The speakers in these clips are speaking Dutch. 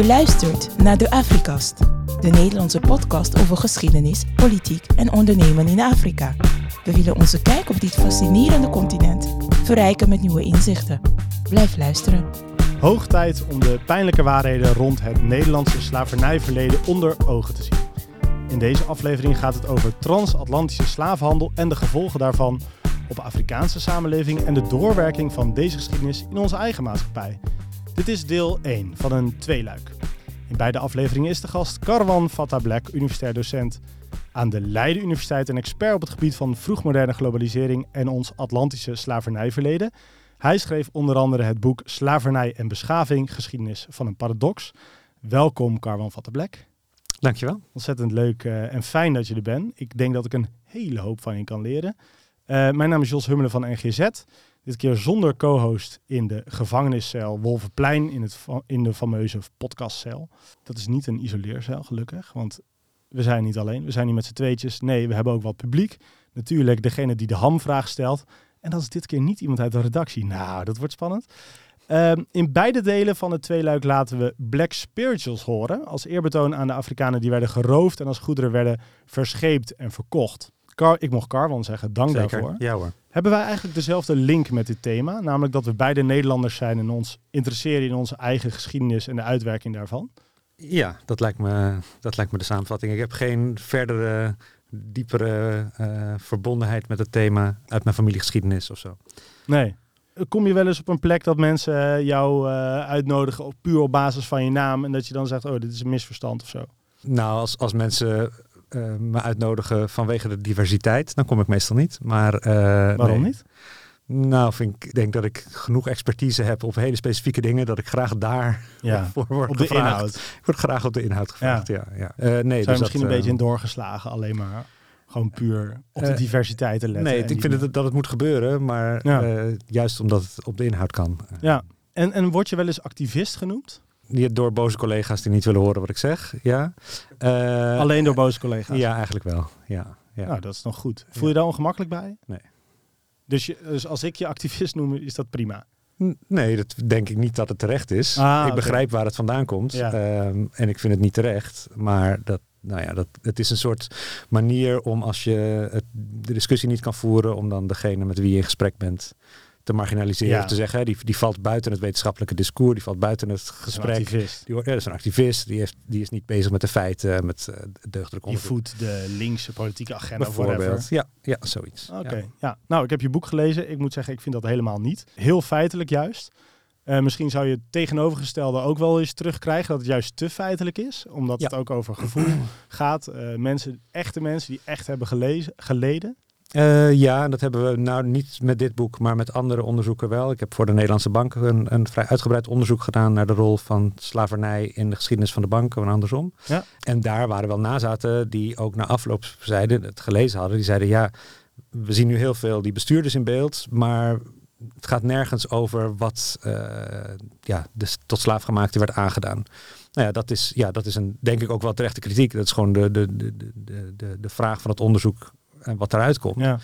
Je luistert naar de Afrikast, de Nederlandse podcast over geschiedenis, politiek en ondernemen in Afrika. We willen onze kijk op dit fascinerende continent verrijken met nieuwe inzichten. Blijf luisteren. Hoog tijd om de pijnlijke waarheden rond het Nederlandse slavernijverleden onder ogen te zien. In deze aflevering gaat het over transatlantische slavenhandel en de gevolgen daarvan op Afrikaanse samenleving en de doorwerking van deze geschiedenis in onze eigen maatschappij. Dit is deel 1 van een tweeluik. In beide afleveringen is de gast Karwan Black, universitair docent aan de Leiden Universiteit en expert op het gebied van vroegmoderne globalisering en ons Atlantische slavernijverleden. Hij schreef onder andere het boek Slavernij en Beschaving, geschiedenis van een paradox. Welkom Karwan Black. Dankjewel. Ontzettend leuk uh, en fijn dat je er bent. Ik denk dat ik een hele hoop van je kan leren. Uh, mijn naam is Jos Hummelen van NGZ. Dit keer zonder co-host in de gevangeniscel Wolvenplein in, het, in de fameuze podcastcel. Dat is niet een isoleercel, gelukkig. Want we zijn niet alleen. We zijn niet met z'n tweetjes. Nee, we hebben ook wat publiek. Natuurlijk degene die de hamvraag stelt. En dat is dit keer niet iemand uit de redactie. Nou, dat wordt spannend. Um, in beide delen van het tweeluik laten we Black Spirituals horen. Als eerbetoon aan de Afrikanen die werden geroofd en als goederen werden verscheept en verkocht. Car, ik mocht Carwan zeggen, dank Zeker. daarvoor. Ja hoor. Hebben wij eigenlijk dezelfde link met dit thema? Namelijk dat we beide Nederlanders zijn en ons interesseren in onze eigen geschiedenis en de uitwerking daarvan? Ja, dat lijkt me, dat lijkt me de samenvatting. Ik heb geen verdere, diepere uh, verbondenheid met het thema uit mijn familiegeschiedenis of zo. Nee. Kom je wel eens op een plek dat mensen jou uh, uitnodigen op, puur op basis van je naam en dat je dan zegt, oh, dit is een misverstand of zo? Nou, als, als mensen uh, me uitnodigen vanwege de diversiteit, dan kom ik meestal niet. Maar, uh, Waarom nee. niet? Nou, vind ik denk dat ik genoeg expertise heb op hele specifieke dingen, dat ik graag daar ja, voor word op de gevraagd. inhoud. Ik word graag op de inhoud gevraagd, ja. ja, ja. Uh, nee, Zou dus misschien dat, een beetje in doorgeslagen, alleen maar gewoon puur op de diversiteit te letten. Nee, ik vind het, dat het moet gebeuren, maar juist omdat het op de inhoud kan. Ja, en, en word je wel eens activist genoemd? Door boze collega's die niet willen horen wat ik zeg, ja. Uh, Alleen door boze collega's? Ja, eigenlijk wel, ja. ja. Nou, dat is nog goed. Voel je daar ongemakkelijk bij? Nee. Dus, je, dus als ik je activist noem, is dat prima? Nee, dat denk ik niet dat het terecht is. Ah, ik begrijp waar het vandaan komt. Ja. Ehm, en ik vind het niet terecht. Maar dat, nou ja, dat, het is een soort manier om als je het, de discussie niet kan voeren, om dan degene met wie je in gesprek bent te marginaliseren. Ja. Of te zeggen, die, die valt buiten het wetenschappelijke discours, die valt buiten het gesprek. activist. Die, ja, dat is een activist, die, heeft, die is niet bezig met de feiten, met uh, deugdelijk Je onderzoek. voedt de linkse politieke agenda Bijvoorbeeld. Ja, ja, zoiets. Oké, Ja. ja. Nou, ik heb je boek gelezen. Ik moet zeggen, ik vind dat helemaal niet. Heel feitelijk juist. Eh, misschien zou je het tegenovergestelde ook wel eens terugkrijgen, dat het juist te feitelijk is. Omdat Ja. het ook over gevoel gaat. Eh, mensen, echte mensen die echt hebben gelezen, geleden. Uh, ja, en dat hebben we nou niet met dit boek, maar met andere onderzoeken wel. Ik heb voor de Nederlandse banken een, een vrij uitgebreid onderzoek gedaan naar de rol van slavernij in de geschiedenis van de banken en andersom. Ja. En daar waren wel nazaten die ook na afloop zeiden, het gelezen hadden, die zeiden ja, we zien nu heel veel die bestuurders in beeld, maar het gaat nergens over wat uh, ja, de tot slaafgemaakte werd aangedaan. Nou ja, dat is, ja, dat is een, denk ik ook wel terechte kritiek. Dat is gewoon de, de, de, de, de vraag van het onderzoek en wat eruit komt. Ja.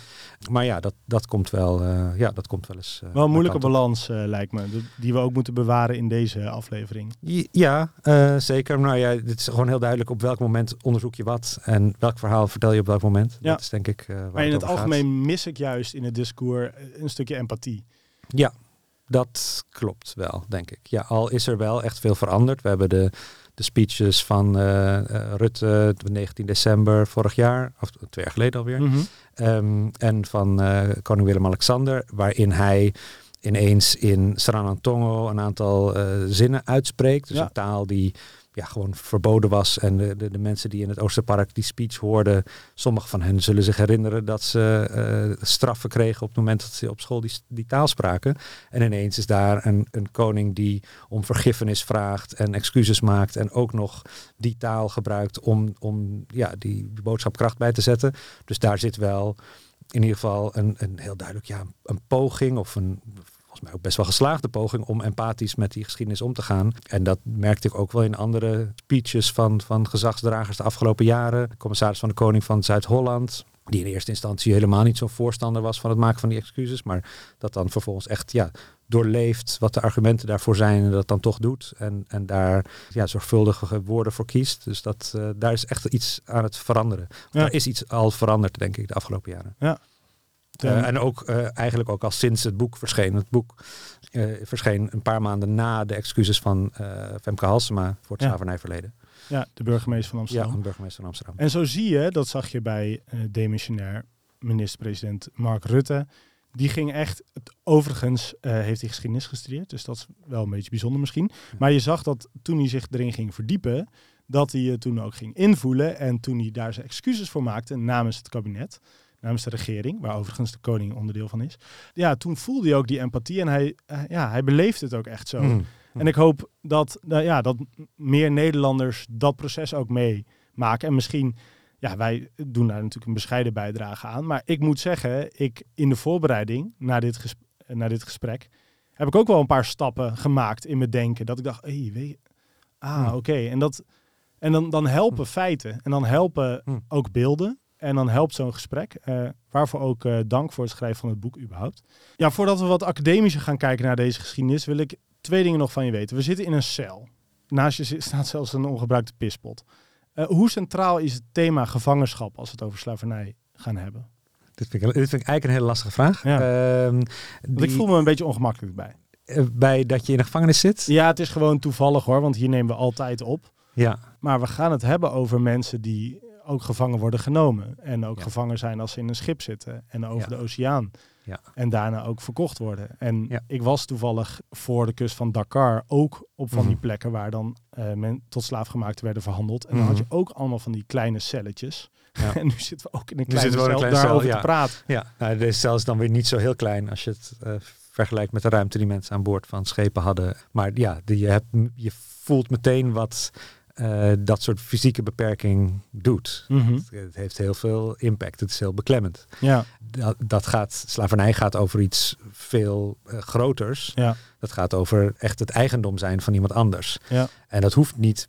Maar ja, dat, dat komt wel, uh, ja, dat komt wel eens. Uh, wel een moeilijke balans uh, lijkt me, die we ook moeten bewaren in deze aflevering. Ja, zeker. Nou ja, dit is gewoon heel duidelijk op welk moment onderzoek je wat en welk verhaal vertel je op welk moment. Ja. Dat is denk ik. maar in het, het algemeen mis ik juist in het discours een stukje empathie. Ja, dat klopt wel, denk ik. Ja, al is er wel echt veel veranderd. We hebben de de speeches van uh, uh, Rutte 19 december vorig jaar, of twee jaar geleden alweer. Mm -hmm. um, en van uh, koning Willem-Alexander, waarin hij ineens in Sranantongo een aantal zinnen uitspreekt. Dus ja. een taal die ja, gewoon verboden was. En de, de, de, mensen die in het Oosterpark die speech hoorden, sommige van hen zullen zich herinneren dat ze uh, straffen kregen op het moment dat ze op school die, die taal spraken. En ineens is daar een, een koning die om vergiffenis vraagt en excuses maakt en ook nog die taal gebruikt om, om ja, die, die boodschap kracht bij te zetten. Dus daar zit wel in ieder geval een, een heel duidelijk ja, een poging of een volgens mij ook best wel geslaagde poging om empathisch met die geschiedenis om te gaan. En dat merkte ik ook wel in andere speeches van, van gezagsdragers de afgelopen jaren. Commissaris van de Koning van Zuid-Holland. die in eerste instantie helemaal niet zo'n voorstander was van het maken van die excuses, maar dat dan vervolgens echt ja, doorleeft wat de argumenten daarvoor zijn en dat dan toch doet en, en daar ja, zorgvuldige woorden voor kiest. Dus dat, uh, daar is echt iets aan het veranderen. Ja. Er is iets al veranderd, denk ik, de afgelopen jaren. Ja. Uh, en ook uh, eigenlijk ook al sinds het boek verscheen. Het boek verscheen een paar maanden na de excuses van Femke Halsema voor het Ja. slavernijverleden. Ja, de burgemeester van Amsterdam. Ja, een burgemeester van Amsterdam. En zo zie je, dat zag je bij demissionair minister-president Mark Rutte. Die ging echt, het, overigens uh, heeft hij geschiedenis gestudeerd, dus dat is wel een beetje bijzonder misschien. Maar je zag dat toen hij zich erin ging verdiepen, dat hij het toen ook ging invoelen. En toen hij daar zijn excuses voor maakte namens het kabinet, namens de regering, waar overigens de koning onderdeel van is. Ja, toen voelde hij ook die empathie en hij, uh, ja, hij beleefde het ook echt zo. Mm. En ik hoop dat, nou ja, dat meer Nederlanders dat proces ook meemaken. En misschien, ja, wij doen daar natuurlijk een bescheiden bijdrage aan. Maar ik moet zeggen, ik in de voorbereiding naar dit, gesprek, naar dit gesprek heb ik ook wel een paar stappen gemaakt in mijn denken. Dat ik dacht, hey, weet je, ah, Hmm. oké. Okay. En, dat, en dan, dan helpen Hmm. feiten en dan helpen ook beelden. En dan helpt zo'n gesprek. Uh, waarvoor ook uh, dank voor het schrijven van het boek überhaupt. Ja, voordat we wat academischer gaan kijken naar deze geschiedenis, wil ik twee dingen nog van je weten. We zitten in een cel. Naast je staat zelfs een ongebruikte pispot. Uh, hoe centraal is het thema gevangenschap als we het over slavernij gaan hebben? Dit vind ik, dit vind ik eigenlijk een hele lastige vraag. Ja. Die, ik voel me een beetje ongemakkelijk bij. Bij dat je in de gevangenis zit? Ja, het is gewoon toevallig hoor, want hier nemen we altijd op. Ja. Maar we gaan het hebben over mensen die ook gevangen worden genomen. En ook Ja. gevangen zijn als ze in een schip zitten. En over Ja. de oceaan. Ja. En daarna ook verkocht worden. En Ja. ik was toevallig voor de kust van Dakar ook op van die Mhm. plekken waar dan eh, men tot slaafgemaakt werden verhandeld. En dan had je ook allemaal van die kleine celletjes. Ja. en nu zitten we ook in een kleine cel een kleine daarover cel, te praten. Ja, nou, deze cel is dan weer niet zo heel klein als je het eh, vergelijkt met de ruimte die mensen aan boord van schepen hadden. Maar ja, die, je, hebt, je voelt meteen wat eh, dat soort fysieke beperking doet. Mhm. Het, het heeft heel veel impact. Het is heel beklemmend. Ja, Dat, dat gaat, slavernij gaat over iets veel eh, groters. ja, Dat gaat over echt het eigendom zijn van iemand anders. ja. En dat hoeft niet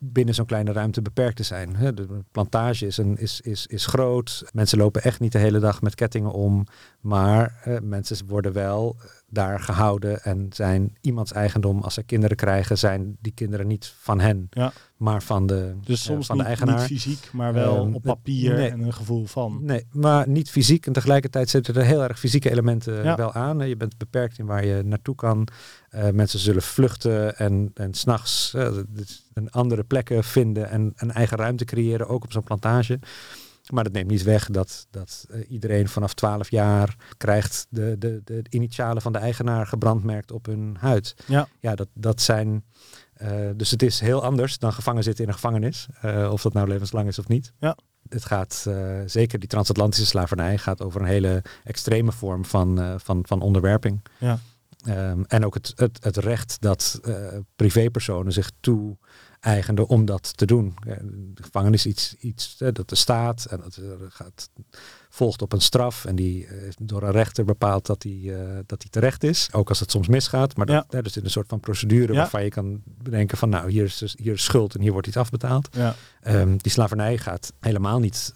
binnen zo'n kleine ruimte beperkt te zijn. De plantage is, een, is, is, is groot. Mensen lopen echt niet de hele dag met kettingen om. Maar eh, mensen worden wel daar gehouden en zijn iemands eigendom. Als ze kinderen krijgen, zijn die kinderen niet van hen, Ja. maar van de, Dus eh, soms van niet, de eigenaar. niet fysiek, maar wel Ehm, op papier nee. en een gevoel van. Nee, maar niet fysiek. En tegelijkertijd zitten er heel erg fysieke elementen Ja. wel aan. Je bent beperkt in waar je naartoe kan. Eh, mensen zullen vluchten en, en s'nachts een andere plekken vinden en een eigen ruimte creëren, ook op zo'n plantage. Maar dat neemt niet weg dat, dat uh, iedereen vanaf 12 jaar krijgt de, de, de initialen van de eigenaar gebrandmerkt op hun huid. Ja. Ja, dat, dat zijn. Uh, dus het is heel anders dan gevangen zitten in een gevangenis. Uh, of dat nou levenslang is of niet. Ja. Het gaat uh, zeker die transatlantische slavernij gaat over een hele extreme vorm van, van, van onderwerping. Ja. Um, en ook het, het, het recht dat privépersonen zich toe eigenden om dat te doen. De gevangenis is iets, iets dat de staat en dat uh, gaat, volgt op een straf en die uh, door een rechter bepaalt dat die, dat die terecht is. Ook als het soms misgaat, maar dat, Ja. er zit een soort van procedure Ja. waarvan je kan bedenken van nou hier is, dus, hier is schuld en hier wordt iets afbetaald. Ja. Um, die slavernij gaat helemaal niet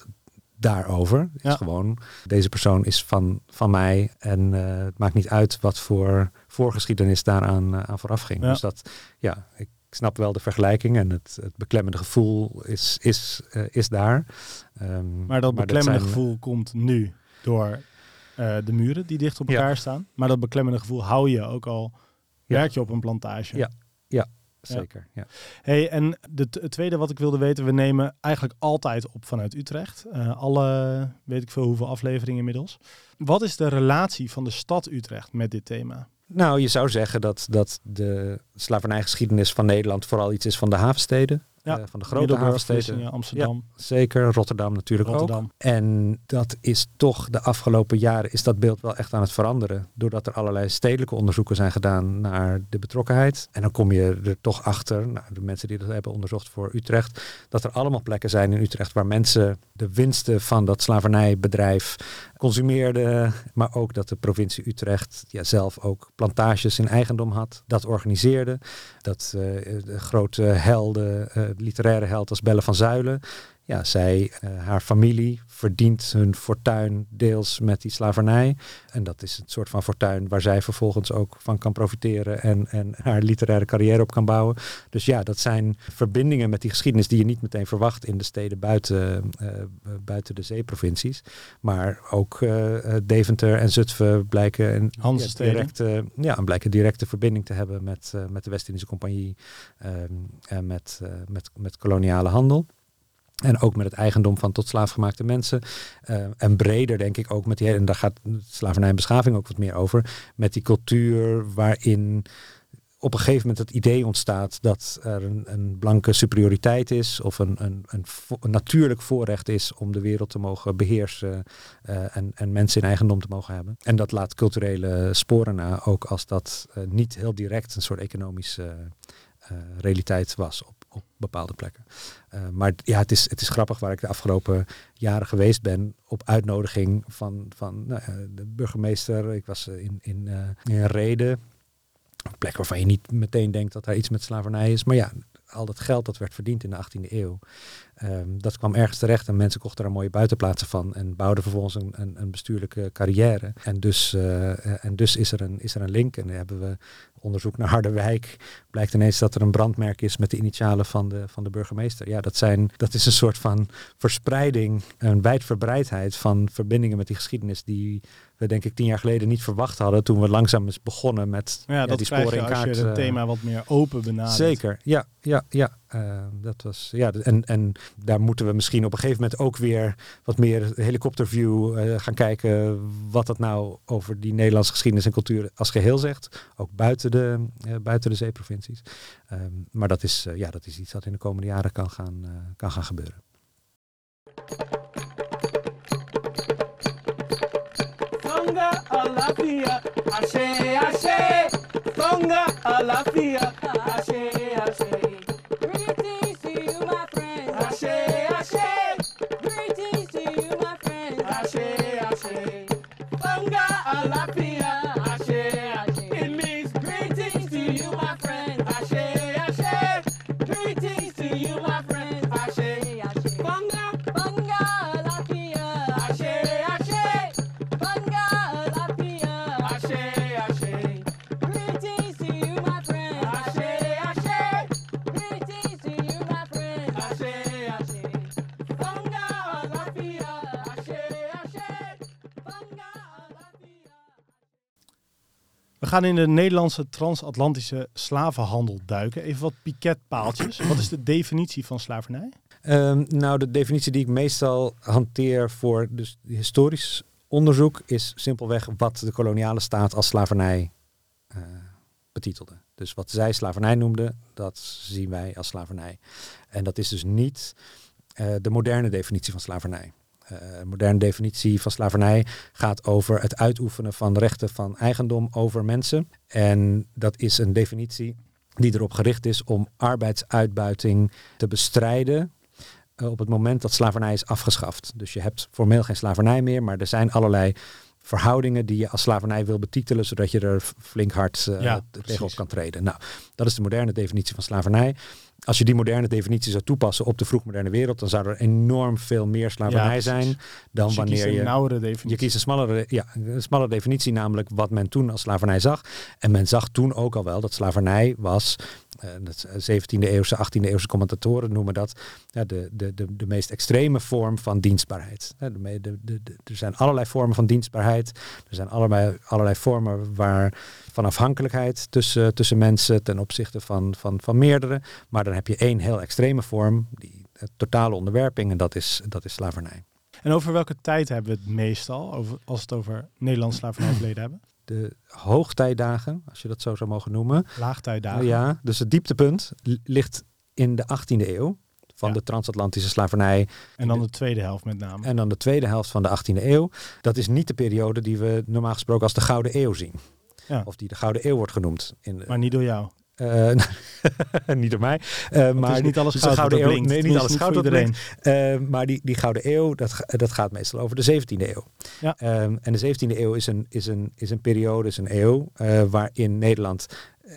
daarover. Ja. is gewoon, deze persoon is van, van mij en uh, het maakt niet uit wat voor voorgeschiedenis daaraan uh, aan vooraf ging. Ja. Dus dat, ja, ik snap wel de vergelijking en het, het beklemmende gevoel is, is, uh, is daar. Um, Maar dat beklemmende zijn, gevoel komt nu door uh, de muren die dicht op Ja. elkaar staan. Maar dat beklemmende gevoel hou je ook al, Ja. werk je op een plantage. Ja. Ja, zeker. Ja. Hey, en het tweede wat ik wilde weten, we nemen eigenlijk altijd op vanuit Utrecht. Uh, alle, weet ik veel hoeveel afleveringen inmiddels. Wat is de relatie van de stad Utrecht met dit thema? Nou, je zou zeggen dat, dat de slavernijgeschiedenis van Nederland vooral iets is van de havensteden. Ja, uh, van de grote havensteden. Amsterdam. Zeker, Rotterdam natuurlijk Rotterdam. ook. En dat is toch de afgelopen jaren is dat beeld wel echt aan het veranderen. Doordat er allerlei stedelijke onderzoeken zijn gedaan naar de betrokkenheid. En dan kom je er toch achter, nou, de mensen die dat hebben onderzocht voor Utrecht, dat er allemaal plekken zijn in Utrecht waar mensen de winsten van dat slavernijbedrijf consumeerden. Maar ook dat de provincie Utrecht ja, zelf ook plantages in eigendom had. Dat organiseerde. Dat de grote helden, uh, literaire held als Belle van Zuilen ja, zij, haar familie verdient hun fortuin deels met die slavernij. En dat is het soort van fortuin waar zij vervolgens ook van kan profiteren en, en haar literaire carrière op kan bouwen. Dus ja, dat zijn verbindingen met die geschiedenis die je niet meteen verwacht in de steden buiten, buiten de zeeprovincies. Maar ook Deventer en Zutphen blijken een ja, directe, ja, blijken directe verbinding te hebben met, met de West-Indische Compagnie um, en met, met, met koloniale handel. En ook met het eigendom van tot slaafgemaakte mensen. Uh, en breder denk ik ook met die, en daar gaat slavernij en beschaving ook wat meer over, met die cultuur waarin op een gegeven moment het idee ontstaat dat er een, een blanke superioriteit is of een, een, een, natuurlijk voorrecht is om de wereld te mogen beheersen uh, en, en mensen in eigendom te mogen hebben. En dat laat culturele sporen na, ook als dat uh, niet heel direct een soort economische realiteit was op bepaalde plekken. Uh, maar ja, het is, het is grappig waar ik de afgelopen jaren geweest ben op uitnodiging van, van nou, de burgemeester. Ik was in, in, uh, in Reden, een plek waarvan je niet meteen denkt dat daar iets met slavernij is. Maar ja, al dat geld dat werd verdiend in de 18e eeuw, um, dat kwam ergens terecht en mensen kochten er mooie buitenplaatsen van en bouwden vervolgens een, een, een bestuurlijke carrière. En dus, uh, en dus is, er een, is er een link en dan hebben we onderzoek naar Harderwijk blijkt ineens dat er een brandmerk is met de initialen van de, van de burgemeester. Ja, dat, zijn, dat is een soort van verspreiding, een wijdverbreidheid van verbindingen met die geschiedenis die we denk ik tien jaar geleden niet verwacht hadden toen we langzaam eens begonnen met ja, dat die sporen in kaart. Als je het uh, thema wat meer open benadert. Zeker, ja, ja, ja. Uh, dat was, ja en, en daar moeten we misschien op een gegeven moment ook weer wat meer helikopterview uh, gaan kijken wat dat nou over die Nederlandse geschiedenis en cultuur als geheel zegt. Ook buiten de, buiten de zeeprovincies. Um, maar dat is, ja, dat is iets dat in de komende jaren kan gaan, kan gaan gebeuren. Ashe ashe ashe. Gaan in de Nederlandse transatlantische slavenhandel duiken. Even wat piketpaaltjes. wat is de definitie van slavernij? Um, nou, de definitie die ik meestal hanteer voor dus historisch onderzoek is simpelweg wat de koloniale staat als slavernij uh, betitelde. Dus wat zij slavernij noemden, dat zien wij als slavernij. En dat is dus niet uh, de moderne definitie van slavernij. Uh, een moderne definitie van slavernij gaat over het uitoefenen van rechten van eigendom over mensen. En dat is een definitie die erop gericht is om arbeidsuitbuiting te bestrijden uh, op het moment dat slavernij is afgeschaft. Dus je hebt formeel geen slavernij meer, maar er zijn allerlei verhoudingen die je als slavernij wil betitelen, zodat je er flink hard uh, Ja, kan treden. Nou, dat is de moderne definitie van slavernij. Als je die moderne definitie zou toepassen op de vroegmoderne wereld, dan zou er enorm veel meer slavernij zijn dan Dus je wanneer een je nauwere definitie. je kiest een smallere, ja, een smalle definitie, namelijk wat men toen als slavernij zag. En men zag toen ook al wel dat slavernij was, eh, dat 17e eeuwse, 18e eeuwse commentatoren noemen dat, ja, de, de, de, de meest extreme vorm van dienstbaarheid. De- er zijn allerlei vormen van dienstbaarheid. Er zijn allerlei, allerlei vormen waar, van afhankelijkheid tussen, tussen mensen ten opzichte van, van, van meerdere. Maar dan heb je één heel extreme vorm, die eh, totale onderwerping, en dat is, dat is slavernij. En over welke tijd hebben we het meestal, over, als we het over Nederlands slavernijverleden hebben? de hoogtijdagen, als je dat zo zou mogen noemen. Laagtijdagen. Ja, dus het dieptepunt li- ligt in de 18e eeuw van Ja. de transatlantische slavernij En dan de tweede helft met name. en dan de tweede helft van de 18e eeuw. Dat is niet de periode die we normaal gesproken als de Gouden Eeuw zien. Ja. Of die de Gouden Eeuw wordt genoemd. In Maar niet door jou. eh, niet door mij. Eh, Maar is niet alles goud Gouden Eeuw. blinkt. Nee, niet alles goud iedereen. blinkt. Eh, maar die, die Gouden Eeuw, dat, dat gaat meestal over de 17e eeuw. Ja. Ehm, en de 17e eeuw is een, is een, is een periode, is een eeuw, waarin Nederland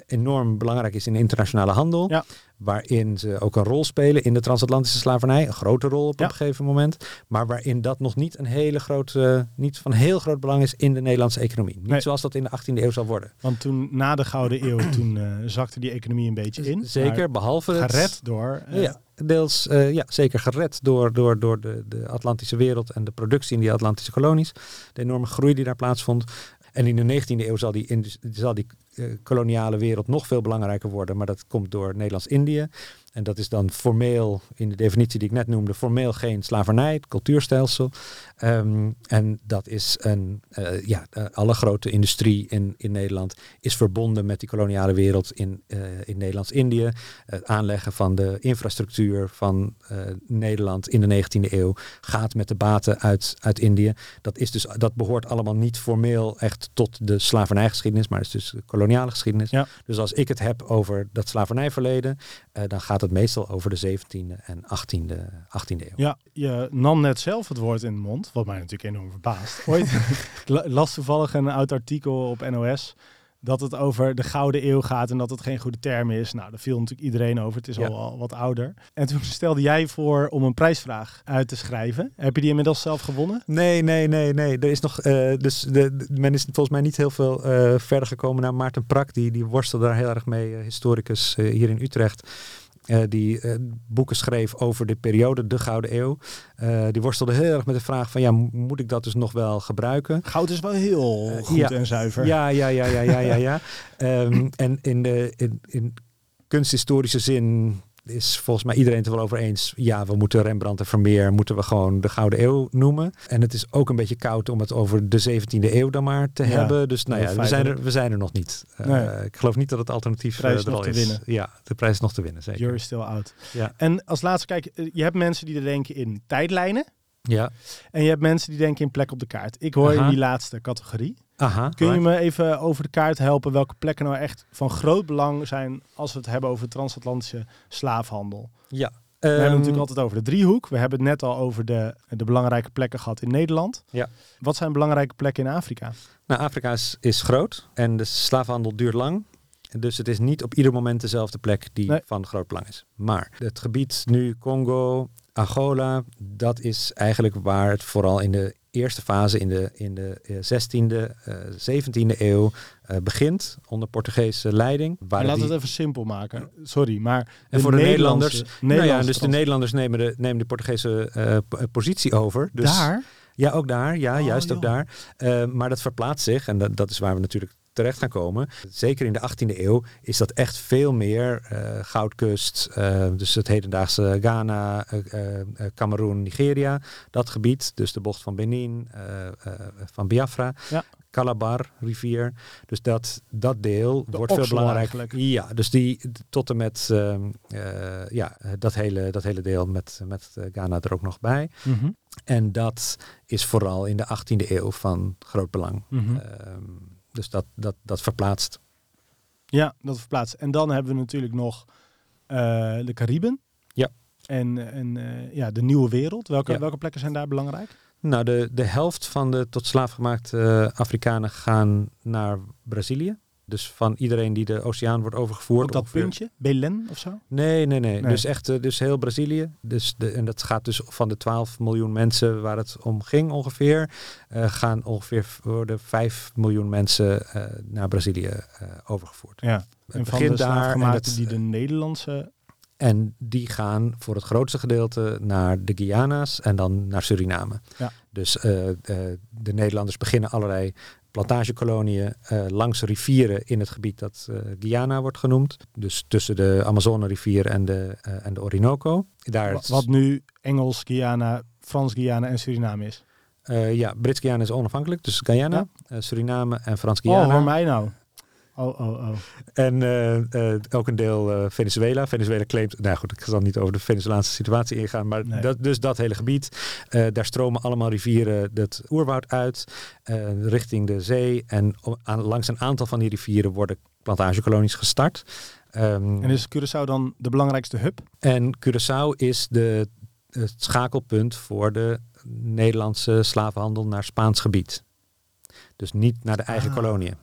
enorm belangrijk is in de internationale handel. Ja. Waarin ze ook een rol spelen in de transatlantische slavernij. Een grote rol op Ja. een gegeven moment. Maar waarin dat nog niet een hele grote, niet van heel groot belang is in de Nederlandse economie. Niet Nee. zoals dat in de 18e eeuw zal worden. Want toen, na de Gouden Eeuw, toen eh, zakte die economie een beetje in. Zeker, behalve het- gered door... eh, ja, deels eh, ja, zeker gered door, door, door de, de Atlantische wereld en de productie in die Atlantische kolonies. De enorme groei die daar plaatsvond. En in de 19e eeuw zal die, zal die eh, koloniale wereld nog veel belangrijker worden. Maar dat komt door Nederlands-Indië. En dat is dan formeel, in de definitie die ik net noemde, formeel geen slavernij, het cultuurstelsel. Ehm, en dat is een, eh, ja, eh, alle grote industrie in, in Nederland is verbonden met die koloniale wereld in, eh, in Nederlands-Indië. Het aanleggen van de infrastructuur van Nederland in de 19e eeuw gaat met de baten uit, uit Indië. Dat, is dus, dat behoort allemaal niet formeel echt tot de slavernijgeschiedenis, maar het is dus de koloniale geschiedenis. Ja. Dus als ik het heb over dat slavernijverleden, dan gaat het meestal over de 17e en 18e, 18e eeuw. Ja, je nam net zelf het woord in de mond, wat mij natuurlijk enorm verbaast. Ooit las toevallig een oud artikel op NOS dat het over de Gouden Eeuw gaat en dat het geen goede term is. Nou, daar viel natuurlijk iedereen over. Het is Ja. al, al wat ouder. En toen stelde jij voor om een prijsvraag uit te schrijven. Heb je die inmiddels zelf gewonnen? Nee, nee, nee, nee. Er is nog, eh, dus de, de- men is volgens mij niet heel veel eh, verder gekomen naar Maarten Prak. Die, die worstelde daar heel erg mee, eh, historicus hier in Utrecht. Eh, die eh, boeken schreef over de periode, de Gouden Eeuw. Eh, die worstelde heel erg met de vraag van, ja, mo- moet ik dat dus nog wel gebruiken? Goud is wel heel goed ja. en zuiver. Ja, ja, ja, ja, ja, ja. ja. Ehm, en in, de, in, in kunsthistorische zin is volgens mij iedereen het wel over eens. Ja, we moeten Rembrandt en Vermeer moeten we gewoon de Gouden Eeuw noemen. En het is ook een beetje koud om het over de 17e eeuw dan maar te Ja, hebben. Dus nou ja, we zijn, er, we zijn er nog niet. Eh. Ik geloof niet dat het alternatief Prijs eh, er nog al te is. winnen. Ja, de prijs is nog te winnen, zeker. Jury still out. Ja. En als laatste, kijk, eh, je hebt mensen die er denken in tijdlijnen. Ja, En je hebt mensen die denken in plek op de kaart. Ik hoor in die laatste categorie. Aha. Kun je me even over de kaart helpen welke plekken nou echt van groot belang zijn als we het hebben over transatlantische slaafhandel? Ja. we hebben het Ehm, natuurlijk altijd over de driehoek. We hebben het net al over de, de belangrijke plekken gehad in Nederland. Ja. Wat zijn belangrijke plekken in Afrika? Nou, Afrika is, is groot en de slavenhandel duurt lang. Dus het is niet op ieder moment dezelfde plek die Nee. van groot belang is. Maar het gebied nu Congo, Angola, dat is eigenlijk waar het vooral in de eerste fase in de, in de eh, 16e, eh, 17e eeuw eh, begint onder Portugese leiding. Maar laten we die- het even simpel maken. Sorry, maar en voor de Nederlanders, nou ja, dus de Nederlanders nemen de, nemen de Portugese eh, positie over. Dus, daar? ja, ook daar. Ja, Oh, juist ook daar. Eh, maar dat verplaatst zich en dat, dat is waar we natuurlijk terecht gaan komen. Zeker in de 18e eeuw is dat echt veel meer eh, goudkust, eh, dus het hedendaagse Ghana, eh, Cameroen, Nigeria, dat gebied, dus de bocht van Benin, van Biafra. Ja. Calabar rivier. Dus dat, dat deel De wordt veel belangrijker. eigenlijk. Ja, dus die tot en met ehm, eh, ja, dat, hele, dat hele deel met, met Ghana er ook nog bij. Mhm, En dat is vooral in de 18e eeuw van groot belang. mhm. Ehm, dus dat, dat, dat verplaatst. Ja, dat verplaatst. En dan hebben we natuurlijk nog eh, de Cariben. Ja. En, en eh, ja, de nieuwe wereld. Welke, Ja. welke plekken zijn daar belangrijk? Nou, de, de helft van de tot slaaf gemaakte eh, Afrikanen gaan naar Brazilië. Dus van iedereen die de oceaan wordt overgevoerd. Op dat ongeveer- puntje? Belen of zo? Nee, nee, nee, Nee. Dus echt, eh, dus heel Brazilië. Dus de, en dat gaat dus van de 12 miljoen mensen waar het om ging ongeveer, eh, gaan ongeveer worden 5 miljoen mensen eh, naar Brazilië overgevoerd. Ja. Het En van de daar en, het- die de Nederlandse... en die gaan voor het grootste gedeelte naar de Guyana's en dan naar Suriname. Ja. Dus de Nederlanders beginnen allerlei plantagekoloniën eh, langs rivieren in het gebied dat eh, Guyana wordt genoemd. Dus tussen de Amazone-rivier en de, eh, en de Orinoco. Daar wa- Wat nu Engels, Guyana, Frans Guyana en Suriname is. Ja, Brits-Guyana is onafhankelijk, dus Guyana, Suriname en Oh, Frans-Guyana. hoor mij nou. Oh, oh, oh. en eh, eh, ook een deel eh, Venezuela. Venezuela claimt, nou goed, ik zal niet over de Venezolaanse situatie ingaan, maar Nee. dat, dus dat hele gebied. daar stromen allemaal rivieren het oerwoud uit, richting de zee. En aan, langs een aantal van die rivieren worden plantagekolonies gestart. Ehm, En is Curaçao dan de belangrijkste hub? En Curaçao is de, het schakelpunt voor de Nederlandse slavenhandel naar Spaans gebied. Dus niet naar de eigen Ah. koloniën.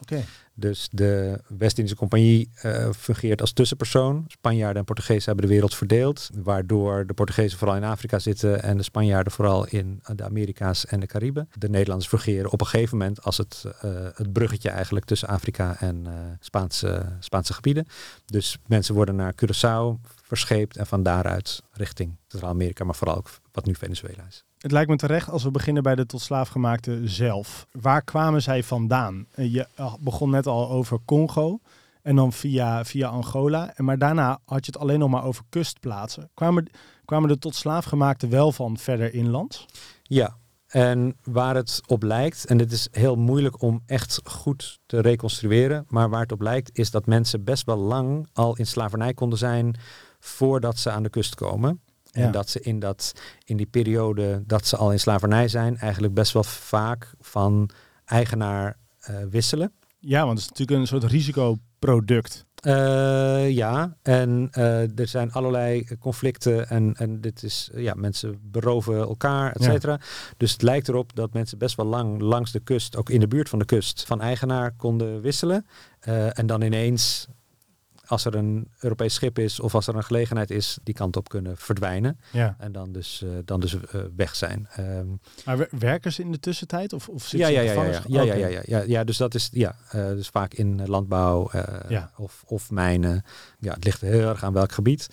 Oké. Dus de West-Indische Compagnie eh, fungeert als tussenpersoon. Spanjaarden en Portugezen hebben de wereld verdeeld, waardoor de Portugezen vooral in Afrika zitten en de Spanjaarden vooral in de Amerika's en de Cariben. De Nederlanders fungeren op een gegeven moment als het, eh, het bruggetje eigenlijk tussen Afrika en eh, Spaanse, Spaanse gebieden. Dus mensen worden naar Curaçao verscheept en van daaruit richting Centraal-Amerika, maar vooral ook wat nu Venezuela is. Het lijkt me terecht als we beginnen bij de tot slaafgemaakte zelf. Waar kwamen zij vandaan? Eh, Je eh, begon net al over Congo en dan via, via Angola. En maar daarna had je het alleen nog maar over kustplaatsen. Kwamen, kwamen de tot slaafgemaakte wel van verder inland? Ja, en waar het op lijkt, en dit is heel moeilijk om echt goed te reconstrueren, maar waar het op lijkt is dat mensen best wel lang al in slavernij konden zijn voordat ze aan de kust komen. En dat ze in, dat, in die periode dat ze al in slavernij zijn, eigenlijk best wel vaak van eigenaar eh, wisselen. Ja, want het is natuurlijk een soort risicoproduct. Eh, ja, en eh, er zijn allerlei conflicten en, en dit is, ja, mensen beroven elkaar, et Ja. cetera. Dus het lijkt erop dat mensen best wel lang langs de kust, ook in de buurt van de kust, van eigenaar konden wisselen. En dan ineens, als er een Europees schip is of als er een gelegenheid is, die kant op kunnen verdwijnen. Ja. En dan dus, eh, dan dus eh, weg zijn. Ehm, Maar wer- werken ze in de tussentijd? Of, of zitten ja, ze ja, ja, ja, ja, ja, ja, ja, ja, dus dat is ja, eh, dus vaak in landbouw of, of mijnen. Ja, het ligt heel erg aan welk gebied.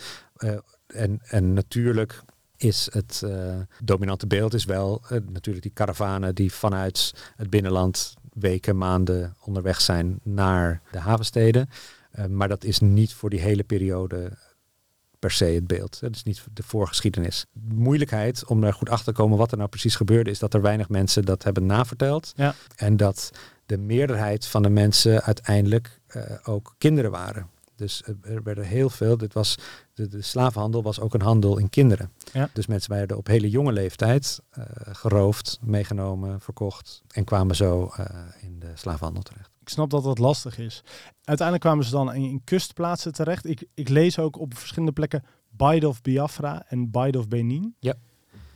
En, en natuurlijk is het dominante beeld is wel natuurlijk die karavanen die vanuit het binnenland weken, maanden onderweg zijn naar de havensteden. Eh, maar dat is niet voor die hele periode per se het beeld. Dat is niet de voorgeschiedenis. De moeilijkheid om daar goed achter te komen wat er nou precies gebeurde, is dat er weinig mensen dat hebben naverteld. Ja. En dat de meerderheid van de mensen uiteindelijk eh, ook kinderen waren. Dus er werden heel veel. Dit was, de, de slavenhandel was ook een handel in kinderen. Ja. Dus mensen werden op hele jonge leeftijd eh, geroofd, meegenomen, verkocht en kwamen zo eh, in de slavenhandel terecht. Ik snap dat dat lastig is. Uiteindelijk kwamen ze dan in, in kustplaatsen terecht. Ik, ik lees ook op verschillende plekken Bide of Biafra en Bide of Benin. Ja.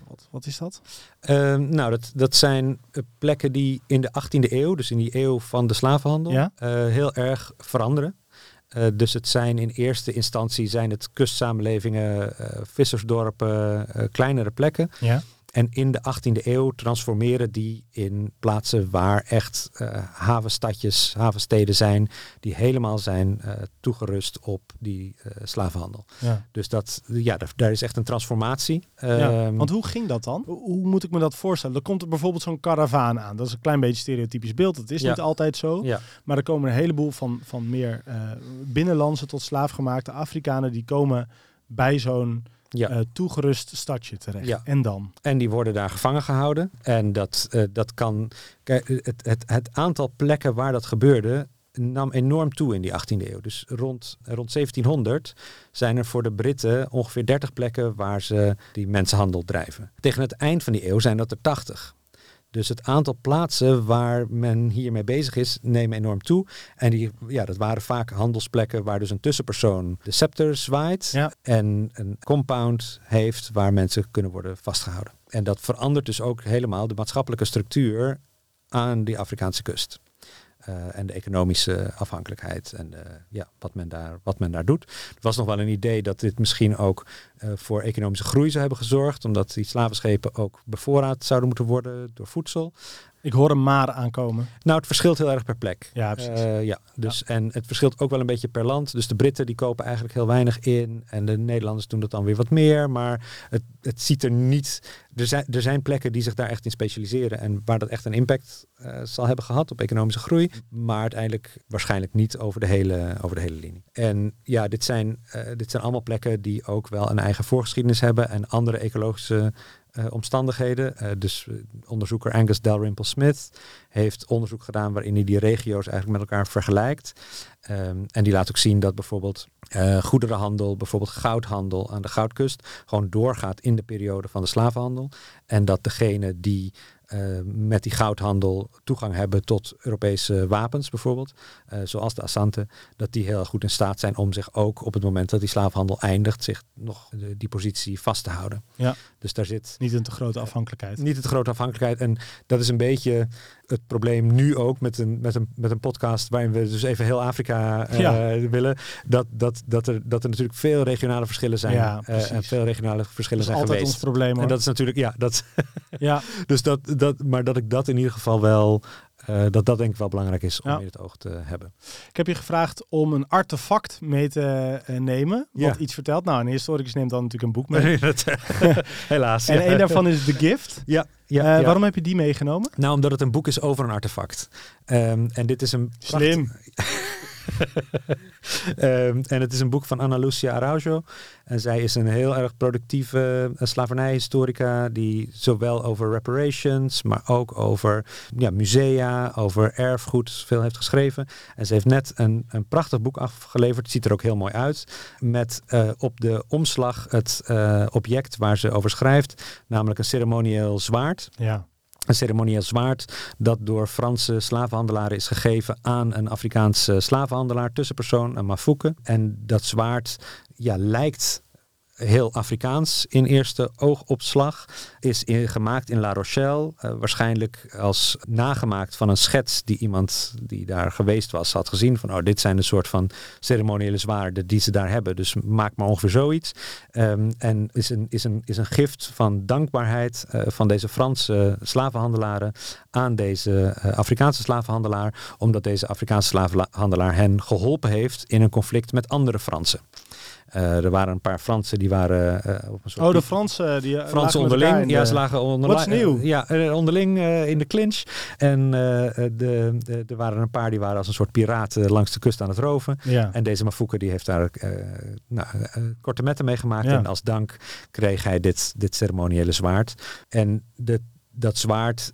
Wat, wat is dat? Ehm, nou, dat, dat zijn eh, plekken die in de 18e eeuw, dus in die eeuw van de slavenhandel, Ja. heel erg veranderen. Eh, dus het zijn in eerste instantie zijn het kustsamenlevingen, eh, vissersdorpen, eh, kleinere plekken. Ja. En in de 18e eeuw transformeren die in plaatsen waar echt eh, havenstadjes, havensteden zijn, die helemaal zijn eh, toegerust op die eh, slavenhandel. ja. Dus dat, ja, daar, daar is echt een transformatie. Ja, Ehm, want hoe ging dat dan? Hoe, moet ik me dat voorstellen? Er komt er bijvoorbeeld zo'n karavaan aan. Dat is een klein beetje stereotypisch beeld. Het is Ja. niet altijd zo. ja. Maar er komen een heleboel van, van meer binnenlandse tot slaafgemaakte Afrikanen. Die komen bij zo'n Ja. eh, toegerust stadje terecht. Ja. En dan? En die worden daar gevangen gehouden. En dat, eh, dat kan. Kijk, het, het, het aantal plekken waar dat gebeurde. nam enorm toe in die 18e eeuw. Dus rond, rond 1700 zijn er voor de Britten ongeveer 30 plekken waar ze die mensenhandel drijven. Tegen het eind van die eeuw zijn dat er 80. Dus het aantal plaatsen waar men hiermee bezig is, nemen enorm toe. En die, ja, dat waren vaak handelsplekken waar dus een tussenpersoon de scepter zwaait Ja. en een compound heeft waar mensen kunnen worden vastgehouden. En dat verandert dus ook helemaal de maatschappelijke structuur aan die Afrikaanse kust. Eh, en de economische afhankelijkheid en de, ja, wat, men daar, wat men daar doet. Er was nog wel een idee dat dit misschien ook eh, voor economische groei zou hebben gezorgd, omdat die slavenschepen ook bevoorraad zouden moeten worden door voedsel. Ik hoor een maar aankomen. Nou, het verschilt heel erg per plek. Ja, precies. Eh, ja, dus en het verschilt ook wel een beetje per land. Dus de Britten die kopen eigenlijk heel weinig in en de Nederlanders doen dat dan weer wat meer. Maar het, het ziet er niet. Er zijn, er zijn plekken die zich daar echt in specialiseren en waar dat echt een impact eh, zal hebben gehad op economische groei. Maar uiteindelijk waarschijnlijk niet over de hele, over de hele linie. En ja, dit zijn, eh, dit zijn allemaal plekken die ook wel een eigen voorgeschiedenis hebben en andere ecologische omstandigheden. Eh, dus eh, onderzoeker Angus Dalrymple Smith heeft onderzoek gedaan waarin hij die regio's eigenlijk met elkaar vergelijkt. Ehm, en die laat ook zien dat bijvoorbeeld eh, goederenhandel, bijvoorbeeld goudhandel aan de goudkust, gewoon doorgaat in de periode van de slavenhandel. En dat degene die eh, met die goudhandel toegang hebben tot Europese wapens bijvoorbeeld, eh, zoals de Asante, dat die heel goed in staat zijn om zich ook op het moment dat die slavenhandel eindigt, zich nog die positie vast te houden. Ja. Dus daar zit Niet een te grote afhankelijkheid. niet het grote afhankelijkheid. En dat is een beetje het probleem nu ook met een, met een, met een podcast waarin we dus even heel Afrika eh, Ja. willen. Dat, dat, dat, er, dat er natuurlijk veel regionale verschillen zijn. Ja, eh, en veel regionale verschillen zijn altijd geweest. ons probleem hoor. En dat is natuurlijk, ja, dat, ja, dus dat, dat, maar dat ik dat in ieder geval wel, eh, dat dat denk ik wel belangrijk is om Ja. in het oog te hebben. ik heb je gevraagd om een artefact mee te eh, nemen. Wat Ja. iets vertelt. Nou, een historicus neemt dan natuurlijk een boek mee. Dat, helaas. en ja. één daarvan is The Gift. Ja, Eh. Waarom heb je die meegenomen? Nou, omdat het een boek is over een artefact. Ehm, en dit is een Slim. Ehm, en het is een boek van Ana Lucia Araujo. En zij is een heel erg productieve uh, slavernijhistorica die zowel over reparations, maar ook over ja, musea, over erfgoed veel heeft geschreven. En ze heeft net een, een prachtig boek afgeleverd. Ziet er ook heel mooi uit. Met uh, op de omslag het uh, object waar ze over schrijft, namelijk een ceremonieel zwaard. Ja. Een ceremonieel zwaard dat door Franse slavenhandelaren is gegeven aan een Afrikaanse slavenhandelaar, tussenpersoon, een Mafouke. En dat zwaard ja, lijkt heel Afrikaans in eerste oogopslag. Is gemaakt in La Rochelle. Uh, waarschijnlijk als nagemaakt van een schets die iemand die daar geweest was had gezien. Van oh, dit zijn de soort van ceremoniële zwaarden die ze daar hebben. Dus maak maar ongeveer zoiets. Um, en is een, is, een, is een gift van dankbaarheid uh, van deze Franse slavenhandelaren aan deze uh, Afrikaanse slavenhandelaar. Omdat deze Afrikaanse slavenhandelaar hen geholpen heeft in een conflict met andere Fransen. Uh, er waren een paar Fransen die waren uh, op een soort. Oh, de Fransen die. Uh, Fransen onderling. Ja, ze lagen onderling. Wat is nieuw? Ja, onderling in de clinch. En de, de, er waren een paar die waren als een soort piraten langs de kust aan het roven. Ja. En deze Mafouke die heeft daar nou, korte metten mee gemaakt. Ja. En als dank kreeg hij dit, dit ceremoniële zwaard. En de, dat zwaard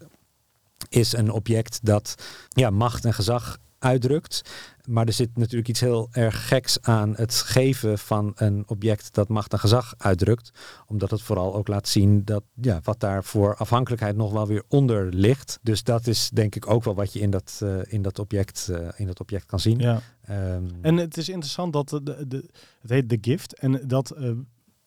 is een object dat ja, macht en gezag uitdrukt. Maar er zit natuurlijk iets heel erg geks aan het geven van een object dat macht en gezag uitdrukt. Omdat het vooral ook laat zien dat ja, wat daar voor afhankelijkheid nog wel weer onder ligt. Dus dat is denk ik ook wel wat je in dat, uh, in dat, object, uh, in dat object kan zien. Ja. Um, en het is interessant dat de, de, het heet The Gift. En dat uh,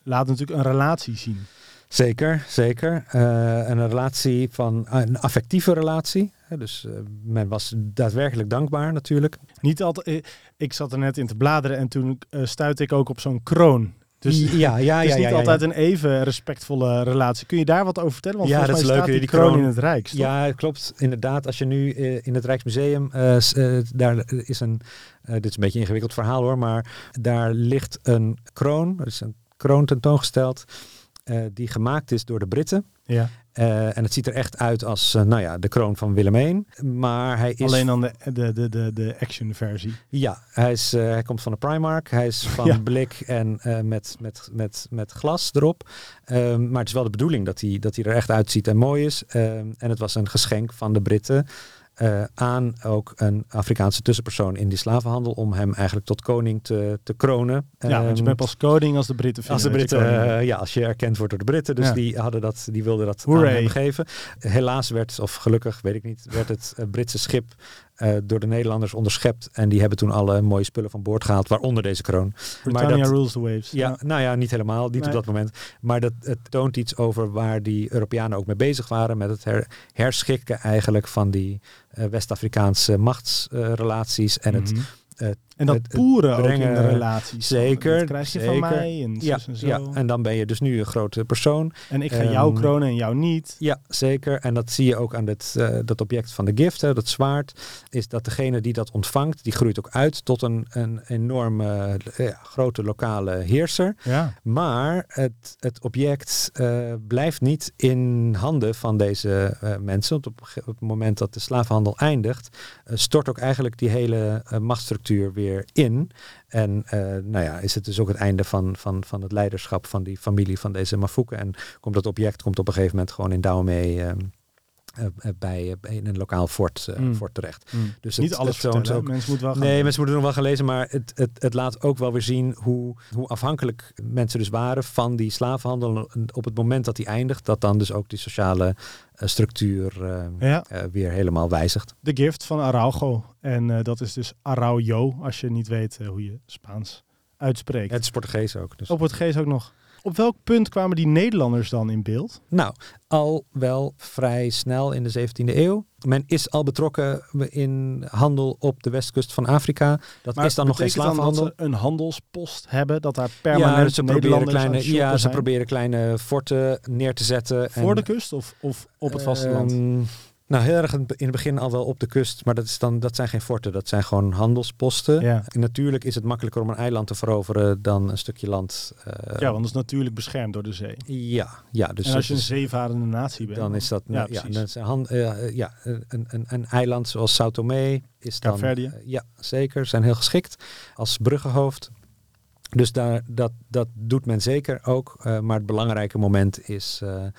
laat natuurlijk een relatie zien. Zeker, zeker. Uh, een relatie van een affectieve relatie. Dus uh, men was daadwerkelijk dankbaar natuurlijk. Niet altijd. Ik zat er net in te bladeren en toen stuitte ik ook op zo'n kroon. Dus ja, ja, het is ja, niet ja, altijd ja. een even respectvolle relatie. Kun je daar wat over vertellen? Want ja, volgens dat mij is staat leuk. die, die kroon, kroon in het Rijks. Toch? Ja, klopt. Inderdaad, als je nu uh, in het Rijksmuseum, uh, uh, daar is een, dit is een beetje een ingewikkeld verhaal hoor, maar daar ligt een kroon, er is een kroon tentoongesteld, die gemaakt is door de Britten. Ja. Uh, en het ziet er echt uit als uh, nou ja, de kroon van Willem I. Maar hij is. Alleen dan de, de, de, de, de action versie. Ja, hij, is, uh, hij komt van de Primark. Hij is van ja. blik en met, met, met, met glas erop. Um, maar het is wel de bedoeling dat hij, dat hij er echt uitziet en mooi is. Um, en het was een geschenk van de Britten. Uh, aan ook een Afrikaanse tussenpersoon in die slavenhandel om hem eigenlijk tot koning te, te kronen. Ja, want je bent pas koning als de Britten vinden. Als de Britten, uh, ja, als je erkend wordt door de Britten. Dus ja. die hadden dat, die wilden dat Hooray. aan hem geven. Helaas werd, of gelukkig, weet ik niet, werd het uh, Britse schip uh, door de Nederlanders onderschept. En die hebben toen alle mooie spullen van boord gehaald, waaronder deze kroon. Britannia dat, rules the waves. Ja, ja, nou ja, niet helemaal, niet nee. op dat moment. Maar dat, het toont iets over waar die Europeanen ook mee bezig waren. Met het her, herschikken eigenlijk van die uh, West-Afrikaanse machtsrelaties. en het... Mm -hmm. Uh, en dat poeren ook in de relaties. Zeker. Dat krijg je zeker. van mij en ja, en zo. Ja, en dan ben je dus nu een grote persoon. En ik ga um, jou kronen en jou niet. Ja, zeker. En dat zie je ook aan dit, uh, dat object van de gift, hè, dat zwaard. Is dat degene die dat ontvangt, die groeit ook uit tot een, een enorme uh, ja, grote lokale heerser. Ja. Maar het, het object uh, blijft niet in handen van deze mensen. Want op, op, het moment dat de slavenhandel eindigt, stort ook eigenlijk die hele machtsstructuur weer in. En uh, nou ja, is het dus ook het einde van, van, van het leiderschap van die familie van deze Mafouke. En komt dat object komt op een gegeven moment gewoon in uh, uh, bij, in een lokaal fort, Mm. fort terecht. Mm. Dus Niet het, alles het toont ook. Mensen moeten wel gaan. Nee, mensen moeten nog wel gaan lezen, maar het, het, het laat ook wel weer zien hoe, hoe afhankelijk mensen dus waren van die slavenhandel. Op het moment dat die eindigt, dat dan dus ook die sociale structuur uh, ja. uh, weer helemaal wijzigt. De gift van Araujo. En uh, dat is dus Araujo, als je niet weet hoe je Spaans uitspreekt. Het is Portugees ook. Dus. Op Portugees ook nog. Op welk punt kwamen die Nederlanders dan in beeld? Nou, al wel vrij snel in de 17e eeuw. Men is al betrokken in handel op de westkust van Afrika. Dat is dan nog geen slavenhandel. dat ze een handelspost hebben, dat daar permanent ja, ze proberen kleine, ja, ze zijn? proberen kleine forten neer te zetten. Voor en, de kust of, of op het vasteland? Ehm, nou, heel erg in het begin al wel op de kust, maar dat, is dan, dat zijn geen forten, dat zijn gewoon handelsposten. ja. En natuurlijk is het makkelijker om een eiland te veroveren dan een stukje land. eh, ja, want dat is natuurlijk beschermd door de zee. ja, ja, dus en als je een zeevarende natie bent, dan is dat Ja, ja, is hand- eh, ja, een, een, een eiland zoals Sao Tomé is dan eh, ja zeker zijn heel geschikt als bruggenhoofd. Dus daar, dat, dat doet men zeker ook. eh, maar het belangrijke moment is eh, eh,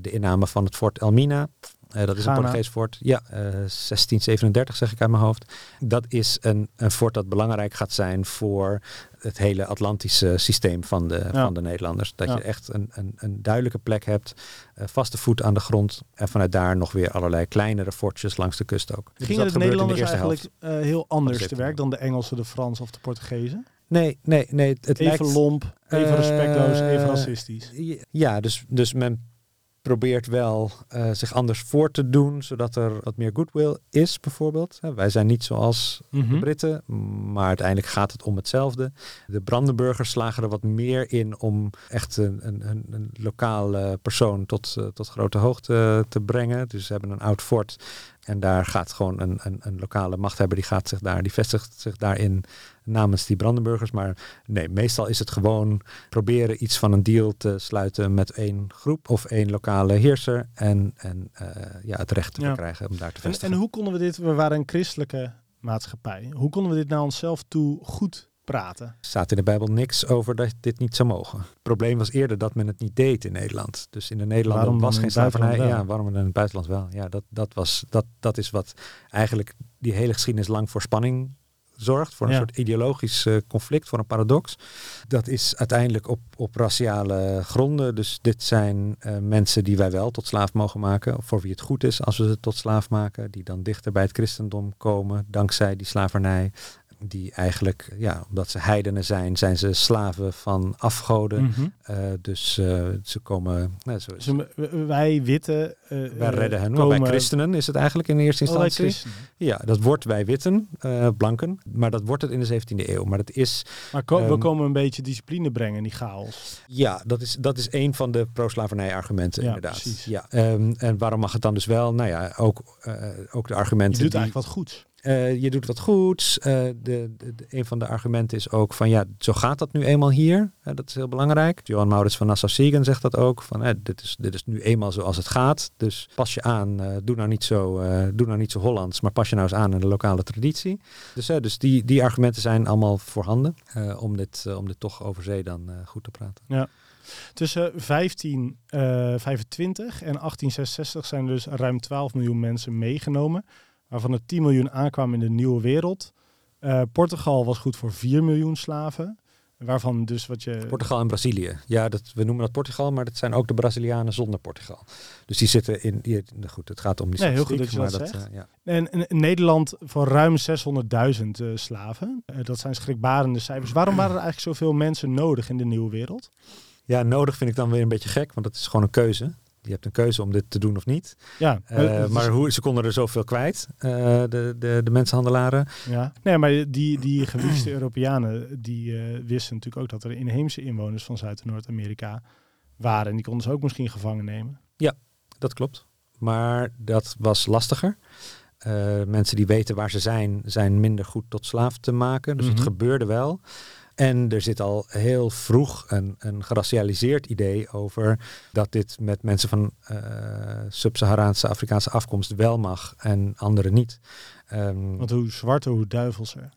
de inname van het fort Elmina. Eh, dat is Ghana. een Portugees fort. Ja, eh, 1637 zeg ik uit mijn hoofd. Dat is een, een fort dat belangrijk gaat zijn voor het hele Atlantische systeem van de, Ja. van de Nederlanders. Dat Ja. je echt een, een, een duidelijke plek hebt, eh, vaste voet aan de grond. En vanuit daar nog weer allerlei kleinere fortjes langs de kust ook. Dus Gingen dat de Nederlanders eerste eigenlijk eh, heel anders de te 17e werk dan de Engelsen, de Fransen of de Portugezen? Nee, nee, nee. Het, even lijkt, lomp, even Eh, respectloos, even racistisch. Ja, dus, dus men probeert wel eh, zich anders voor te doen, zodat er wat meer goodwill is, bijvoorbeeld. Hè, Wij zijn niet zoals de Mhm. Britten, maar uiteindelijk gaat het om hetzelfde. De Brandenburgers slagen er wat meer in om echt een, een, een, een lokale persoon tot, eh, tot grote hoogte te brengen. Dus ze hebben een oud fort en daar gaat gewoon een, een, een lokale machthebber, die gaat zich daar, die vestigt zich daarin namens die Brandenburgers. Maar nee, meestal is het gewoon proberen iets van een deal te sluiten met één groep of één lokale heerser en, en eh, ja, het recht te Ja. verkrijgen om daar te En, vestigen. en hoe konden we dit, we waren een christelijke maatschappij, hoe konden we dit naar onszelf toe goed praten? Er staat in de Bijbel niks over dat dit niet zou mogen. Het probleem was eerder dat men het niet deed in Nederland. Dus in de Nederlanden Waarom was geen slavernij. Ja, waarom dan in het buitenland wel? Ja, dat, dat, was, dat, dat is wat eigenlijk die hele geschiedenis lang voor spanning zorgt. Voor een Ja. soort ideologisch eh, conflict, voor een paradox. Dat is uiteindelijk op, op raciale gronden. Dus dit zijn eh, mensen die wij wel tot slaaf mogen maken. Voor wie het goed is als we ze tot slaaf maken. Die dan dichter bij het christendom komen dankzij die slavernij die eigenlijk, ja, omdat ze heidenen zijn, zijn ze slaven van afgoden. Mhm. Eh, dus eh, ze komen, nou, zo, Dus wij witte eh, wij redden hen. komen, Wij christenen is het eigenlijk in eerste Oh, instantie. ja, dat wordt wij witten, blanken, maar dat wordt het in de 17e eeuw. Maar dat is, Maar ko- we Ehm, komen een beetje discipline brengen in die chaos. ja, dat is, dat is een van de pro-slavernij argumenten Ja, inderdaad. precies. Ja, ehm, en waarom mag het dan dus wel? Nou ja, ook, ook de Je argumenten doet die, eigenlijk wat goeds. Eh, je doet wat goeds. Eh, de, een van de argumenten is ook van ja, zo gaat dat nu eenmaal hier. Eh, dat is heel belangrijk. Johan Maurits van Nassau-Siegen zegt dat ook. Van, dit, is, dit is nu eenmaal zoals het gaat. Dus pas je aan. doe, nou niet zo, doe nou niet zo Hollands, maar pas je nou eens aan aan de lokale traditie. Dus, dus die, die argumenten zijn allemaal voorhanden om, dit, om dit toch over zee dan goed te praten. Tussen 1525 en 1866 zijn er dus ruim 12 miljoen mensen meegenomen. Waarvan er 10 miljoen aankwamen in de nieuwe wereld. Eh, Portugal was goed voor 4 miljoen slaven. Waarvan dus wat je... Portugal en Brazilië. Ja, dat, we noemen dat Portugal, maar dat zijn ook de Brazilianen zonder Portugal. Dus die zitten in. Die, nou goed, het gaat om die Nee, heel goed dat je maar dat zegt. eh, ja. En Nederland voor ruim 600.000 eh, slaven. Dat zijn schrikbarende cijfers. Waarom waren er eigenlijk zoveel mensen nodig in de nieuwe wereld? Ja, nodig vind ik dan weer een beetje gek, want het is gewoon een keuze. Je hebt een keuze om dit te doen of niet. Ja, Eh, maar hoe, ze konden er zoveel kwijt, eh, de, de, de mensenhandelaren. Ja. Nee, maar die, die gewiefste Europeanen, die eh, wisten natuurlijk ook dat er inheemse inwoners van Zuid- en Noord-Amerika waren. En die konden ze ook misschien gevangen nemen. Dat klopt. Maar dat was lastiger. Mensen die weten waar ze zijn, zijn minder goed tot slaaf te maken. Dus Mhm. het gebeurde wel. En er zit al heel vroeg een, een geracialiseerd idee over dat dit met mensen van eh sub-Saharaanse Afrikaanse afkomst wel mag en anderen niet. Ehm, Want hoe zwarter, hoe duivelser.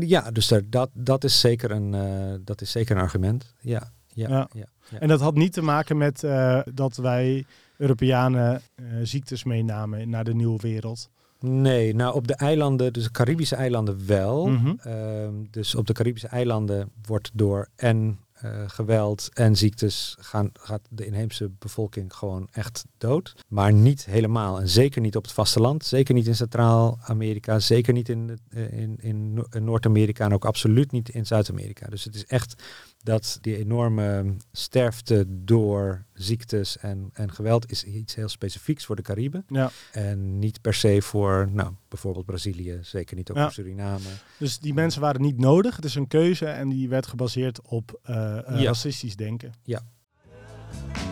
ja, dus dat, dat, is zeker een, eh, dat is zeker een argument. Ja, ja, Ja. ja. ja. En dat had niet te maken met eh, dat wij Europeanen ziektes meenamen naar de nieuwe wereld. Nee, nou op de eilanden, dus de Caribische eilanden wel. Mhm. Ehm, dus op de Caribische eilanden wordt door en eh, geweld en ziektes gaan, gaat de inheemse bevolking gewoon echt dood. Maar niet helemaal. En zeker niet op het vasteland. Zeker niet in Centraal-Amerika. Zeker niet in, eh, in, in Noord-Amerika. En ook absoluut niet in Zuid-Amerika. Dus het is echt dat die enorme sterfte door ziektes en, en geweld is iets heel specifieks voor de Cariben. Ja. En niet per se voor nou, bijvoorbeeld Brazilië, zeker niet ook Ja. voor Suriname. Dus die mensen waren niet nodig. Het is een keuze en die werd gebaseerd op eh, Ja. racistisch denken. Wade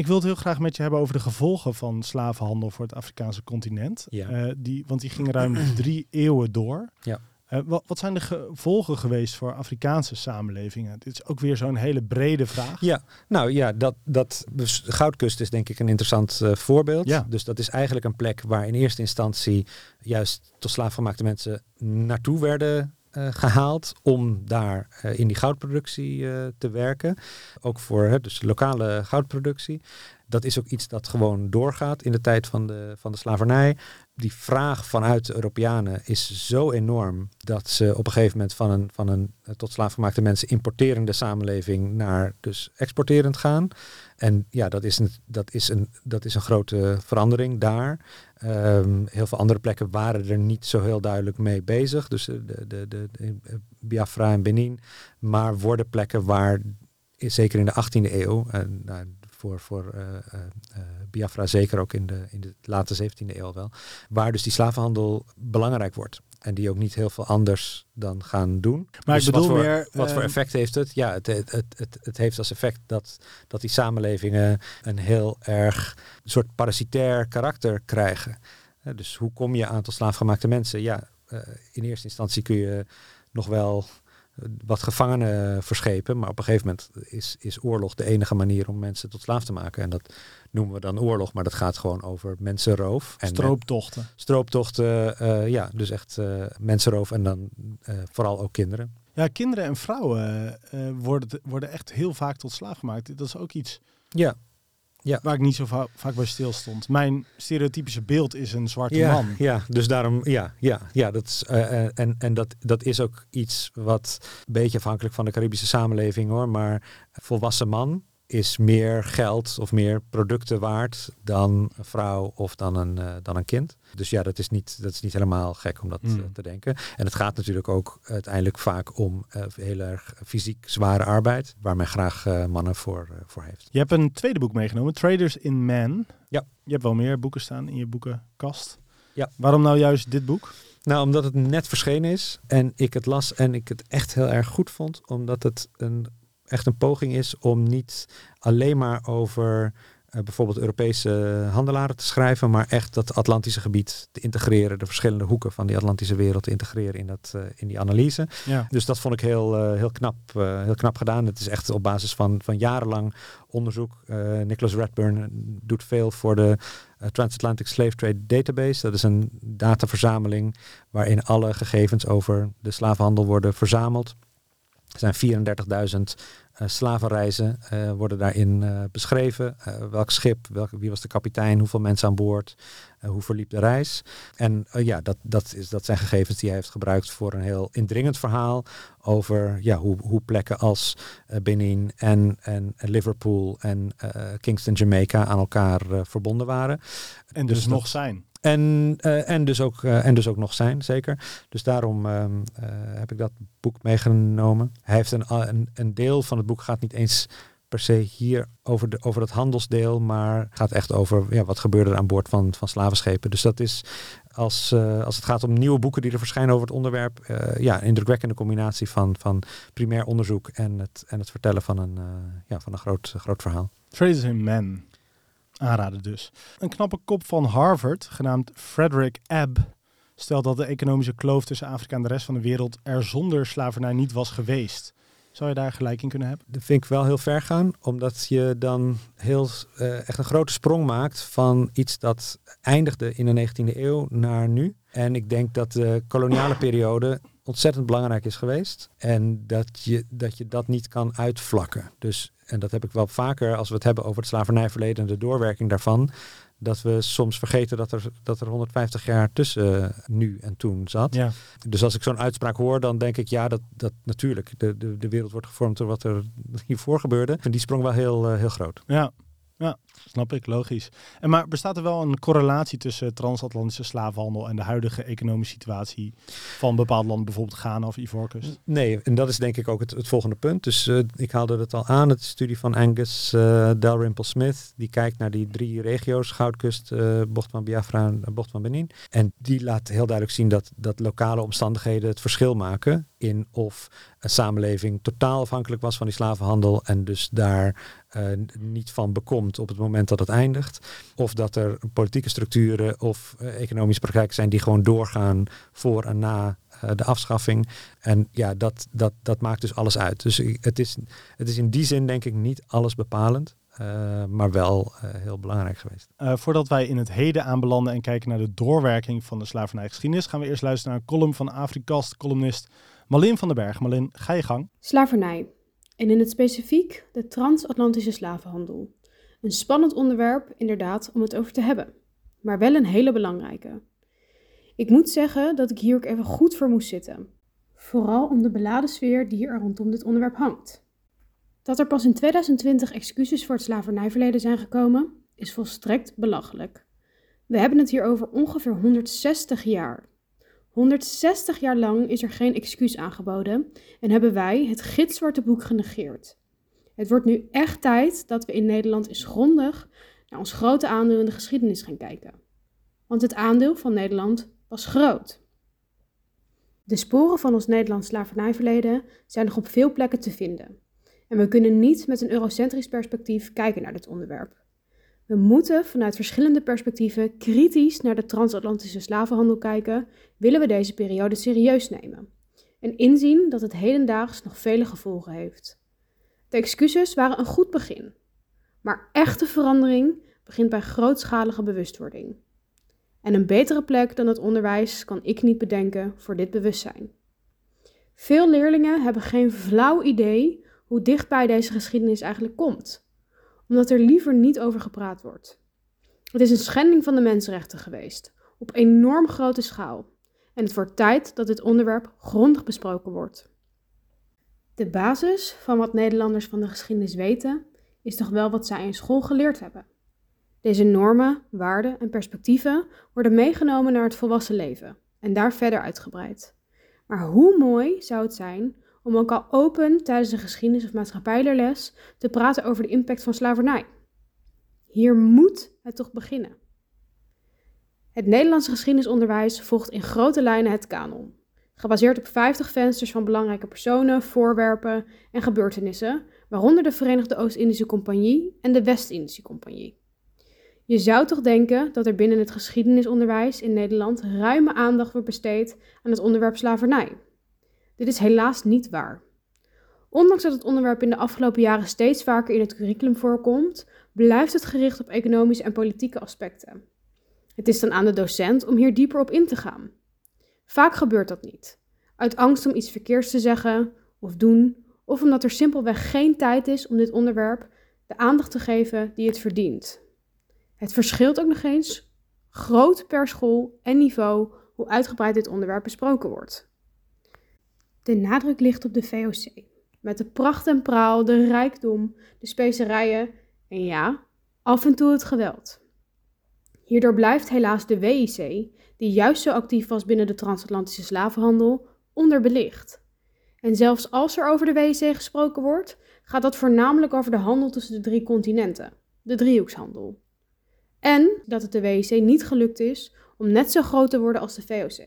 Ik wil het heel graag met je hebben over de gevolgen van slavenhandel voor het Afrikaanse continent. Ja. Eh, die, want die ging ruim drie eeuwen door. Ja. Eh, wat, wat zijn de gevolgen geweest voor Afrikaanse samenlevingen? Dit is ook weer zo'n hele brede vraag. Ja, nou ja, dat, dat, dus Goudkust is denk ik een interessant eh, voorbeeld. Ja. Dus dat is eigenlijk een plek waar in eerste instantie juist tot slaafgemaakte mensen naartoe werden gehaald om daar eh, in die goudproductie eh, te werken. Ook voor dus lokale goudproductie. Dat is ook iets dat gewoon doorgaat in de tijd van de, van de slavernij. Die vraag vanuit de Europeanen is zo enorm dat ze op een gegeven moment van een, van een eh, tot slaafgemaakte mensen importerende samenleving naar dus exporterend gaan. En ja, dat is een, dat is een, dat is een grote verandering daar. Ehm, heel veel andere plekken waren er niet zo heel duidelijk mee bezig. Dus de, de, de, de, eh, Biafra en Benin. Maar worden plekken waar, zeker in de 18e eeuw, en nou, voor, voor eh, Biafra zeker ook in de, in de late 17e eeuw wel, waar dus die slavenhandel belangrijk wordt. En die ook niet heel veel anders dan gaan doen. Maar Dus ik bedoel wat voor, meer... Wat voor ehm, effect heeft het? Ja, het, het, het, het, heeft als effect dat, dat die samenlevingen een heel erg soort parasitair karakter krijgen. Dus hoe kom je aan tot slaafgemaakte mensen? Ja, eh, in eerste instantie kun je nog wel wat gevangenen verschepen, maar op een gegeven moment is, is oorlog de enige manier om mensen tot slaaf te maken. En dat noemen we dan oorlog, maar dat gaat gewoon over mensenroof. En Strooptochten. strooptochten, eh, ja, dus echt eh, mensenroof en dan eh, vooral ook kinderen. Ja, kinderen en vrouwen eh, worden, worden echt heel vaak tot slaaf gemaakt. Dat is ook iets Ja, waar ik niet zo va- vaak bij stilstond. Mijn stereotypische beeld is een zwarte ja, man. Ja, dus daarom, ja, ja, ja dat is, eh, eh, en, en dat, dat is ook iets wat een beetje afhankelijk van de Caribische samenleving hoor, maar volwassen man is meer geld of meer producten waard dan een vrouw of dan een, eh, dan een kind. Dus ja, dat is niet, dat is niet helemaal gek om dat Hmm. eh, te denken. En het gaat natuurlijk ook uiteindelijk vaak om eh, heel erg fysiek zware arbeid, waar men graag mannen voor, voor heeft. Je hebt een tweede boek meegenomen, Traders in Man. Ja. Je hebt wel meer boeken staan in je boekenkast. Ja. Waarom nou juist dit boek? Nou, omdat het net verschenen is en ik het las en ik het echt heel erg goed vond. Omdat het een, echt een poging is om niet alleen maar over eh, bijvoorbeeld Europese handelaren te schrijven, maar echt dat Atlantische gebied te integreren, de verschillende hoeken van die Atlantische wereld te integreren in, dat, eh, in die analyse. Ja. Dus dat vond ik heel, eh, heel, knap, heel knap gedaan. Het is echt op basis van, van jarenlang onderzoek. Nicholas Redburn doet veel voor de Transatlantic Slave Trade Database. Dat is een dataverzameling waarin alle gegevens over de slavenhandel worden verzameld. Er zijn 34.000 eh, slavenreizen eh, worden daarin eh, beschreven. Welk schip, welke, wie was de kapitein, hoeveel mensen aan boord, hoe verliep de reis. En ja, dat, dat, is, dat zijn gegevens die hij heeft gebruikt voor een heel indringend verhaal over ja, hoe, hoe plekken als Benin en, en Liverpool en Kingston, Jamaica aan elkaar verbonden waren. En dus, Dus dat- nog zijn. En, eh, en, dus ook, eh, en dus ook nog zijn, zeker. Dus daarom ehm, eh, heb ik dat boek meegenomen. Hij heeft een, een, een deel van het boek gaat niet eens per se hier over, de, over het handelsdeel, maar gaat echt over ja, wat gebeurde er aan boord van, van slavenschepen. Dus dat is als, als het gaat om nieuwe boeken die er verschijnen over het onderwerp, ja, een indrukwekkende combinatie van, van primair onderzoek en het, en het vertellen van een, ja, van een groot, groot verhaal. Traders in Man. Aanraden dus. Een knappe kop van Harvard, genaamd Frederick Ebb, stelt dat de economische kloof tussen Afrika en de rest van de wereld er zonder slavernij niet was geweest. Zou je daar gelijk in kunnen hebben? Dat vind ik wel heel ver gaan, omdat je dan heel eh, echt een grote sprong maakt van iets dat eindigde in de 19e eeuw naar nu. En ik denk dat de koloniale periode ontzettend belangrijk is geweest en dat je dat, je dat niet kan uitvlakken. Dus, en dat heb ik wel vaker als we het hebben over het slavernijverleden en de doorwerking daarvan, dat we soms vergeten dat er, dat er 150 jaar tussen nu en toen zat. Ja. Dus als ik zo'n uitspraak hoor, dan denk ik ja, dat, dat natuurlijk. De, de, de wereld wordt gevormd door wat er hiervoor gebeurde. En die sprong wel heel, eh, heel groot. Ja, ja, snap ik, logisch. En maar bestaat er wel een correlatie tussen transatlantische slavenhandel en de huidige economische situatie van bepaald land, bijvoorbeeld Ghana of Ivoorkust? Nee, en dat is denk ik ook het, volgende punt. Dus eh, ik haalde het al aan, het studie van Angus eh Dalrymple Smith. Die kijkt naar die drie regio's, Goudkust, eh, Bocht van Biafra en Bocht van Benin. En die laat heel duidelijk zien dat, dat lokale omstandigheden het verschil maken in of een samenleving totaal afhankelijk was van die slavenhandel en dus daar niet van bekomt op het moment dat het eindigt. Of dat er politieke structuren of eh, economische praktijken zijn die gewoon doorgaan voor en na eh, de afschaffing. En ja, dat, dat, dat maakt dus alles uit. Dus het is, het is in die zin denk ik niet alles bepalend, eh, maar wel eh, heel belangrijk geweest. Eh, voordat wij in het heden aanbelanden en kijken naar de doorwerking van de slavernijgeschiedenis, gaan we eerst luisteren naar een column van Afrikast columnist Malin van den Berg. Malin, ga je gang. Slavernij. En in het specifiek de transatlantische slavenhandel. Een spannend onderwerp, inderdaad, om het over te hebben. Maar wel een hele belangrijke. Ik moet zeggen dat ik hier ook even goed voor moest zitten. Vooral om de beladen sfeer die er rondom dit onderwerp hangt. Dat er pas in 2020 excuses voor het slavernijverleden zijn gekomen, is volstrekt belachelijk. We hebben het hier over ongeveer 160 jaar. 160 jaar lang is er geen excuus aangeboden en hebben wij het gitzwarte boek genegeerd. Het wordt nu echt tijd dat we in Nederland eens grondig naar ons grote aandeel in de geschiedenis gaan kijken. Want het aandeel van Nederland was groot. De sporen van ons Nederlands slavernijverleden zijn nog op veel plekken te vinden. En we kunnen niet met een eurocentrisch perspectief kijken naar dit onderwerp. We moeten vanuit verschillende perspectieven kritisch naar de transatlantische slavenhandel kijken, willen we deze periode serieus nemen en inzien dat het hedendaags nog vele gevolgen heeft. De excuses waren een goed begin, maar echte verandering begint bij grootschalige bewustwording. En een betere plek dan het onderwijs kan ik niet bedenken voor dit bewustzijn. Veel leerlingen hebben geen flauw idee hoe dichtbij deze geschiedenis eigenlijk komt, omdat er liever niet over gepraat wordt. Het is een schending van de mensenrechten geweest, op enorm grote schaal. En het wordt tijd dat dit onderwerp grondig besproken wordt. De basis van wat Nederlanders van de geschiedenis weten, is toch wel wat zij in school geleerd hebben. Deze normen, waarden en perspectieven worden meegenomen naar het volwassen leven en daar verder uitgebreid. Maar hoe mooi zou het zijn om ook al open tijdens de geschiedenis- of maatschappijleerles te praten over de impact van slavernij? Hier moet het toch beginnen. Het Nederlandse geschiedenisonderwijs volgt in grote lijnen het kanon, gebaseerd op 50 vensters van belangrijke personen, voorwerpen en gebeurtenissen, waaronder de Verenigde Oost-Indische Compagnie en de West-Indische Compagnie. Je zou toch denken dat er binnen het geschiedenisonderwijs in Nederland ruime aandacht wordt besteed aan het onderwerp slavernij. Dit is helaas niet waar. Ondanks dat het onderwerp in de afgelopen jaren steeds vaker in het curriculum voorkomt, blijft het gericht op economische en politieke aspecten. Het is dan aan de docent om hier dieper op in te gaan. Vaak gebeurt dat niet. Uit angst om iets verkeerds te zeggen of doen, of omdat er simpelweg geen tijd is om dit onderwerp de aandacht te geven die het verdient. Het verschilt ook nog eens groot per school en niveau hoe uitgebreid dit onderwerp besproken wordt. De nadruk ligt op de VOC, met de pracht en praal, de rijkdom, de specerijen en ja, af en toe het geweld. Hierdoor blijft helaas de WIC, die juist zo actief was binnen de transatlantische slavenhandel, onderbelicht. En zelfs als er over de WIC gesproken wordt, gaat dat voornamelijk over de handel tussen de drie continenten, de driehoekshandel. En dat het de WIC niet gelukt is om net zo groot te worden als de VOC.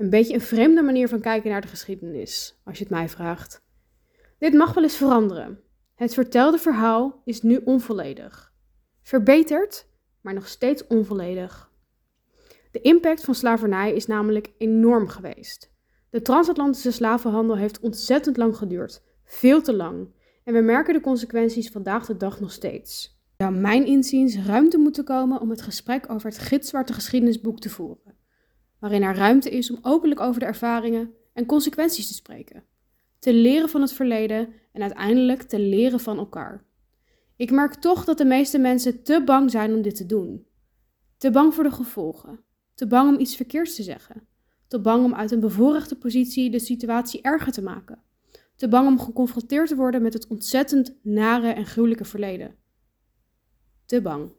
Een beetje een vreemde manier van kijken naar de geschiedenis, als je het mij vraagt. Dit mag wel eens veranderen. Het vertelde verhaal is nu onvolledig. Verbeterd, maar nog steeds onvolledig. De impact van slavernij is namelijk enorm geweest. De transatlantische slavenhandel heeft ontzettend lang geduurd. Veel te lang. En we merken de consequenties vandaag de dag nog steeds. Zou mijn inziens ruimte moeten komen om het gesprek over het gitzwarte geschiedenisboek te voeren. Waarin er ruimte is om openlijk over de ervaringen en consequenties te spreken. Te leren van het verleden en uiteindelijk te leren van elkaar. Ik merk toch dat de meeste mensen te bang zijn om dit te doen. Te bang voor de gevolgen. Te bang om iets verkeerds te zeggen. Te bang om uit een bevoorrechte positie de situatie erger te maken. Te bang om geconfronteerd te worden met het ontzettend nare en gruwelijke verleden. Te bang.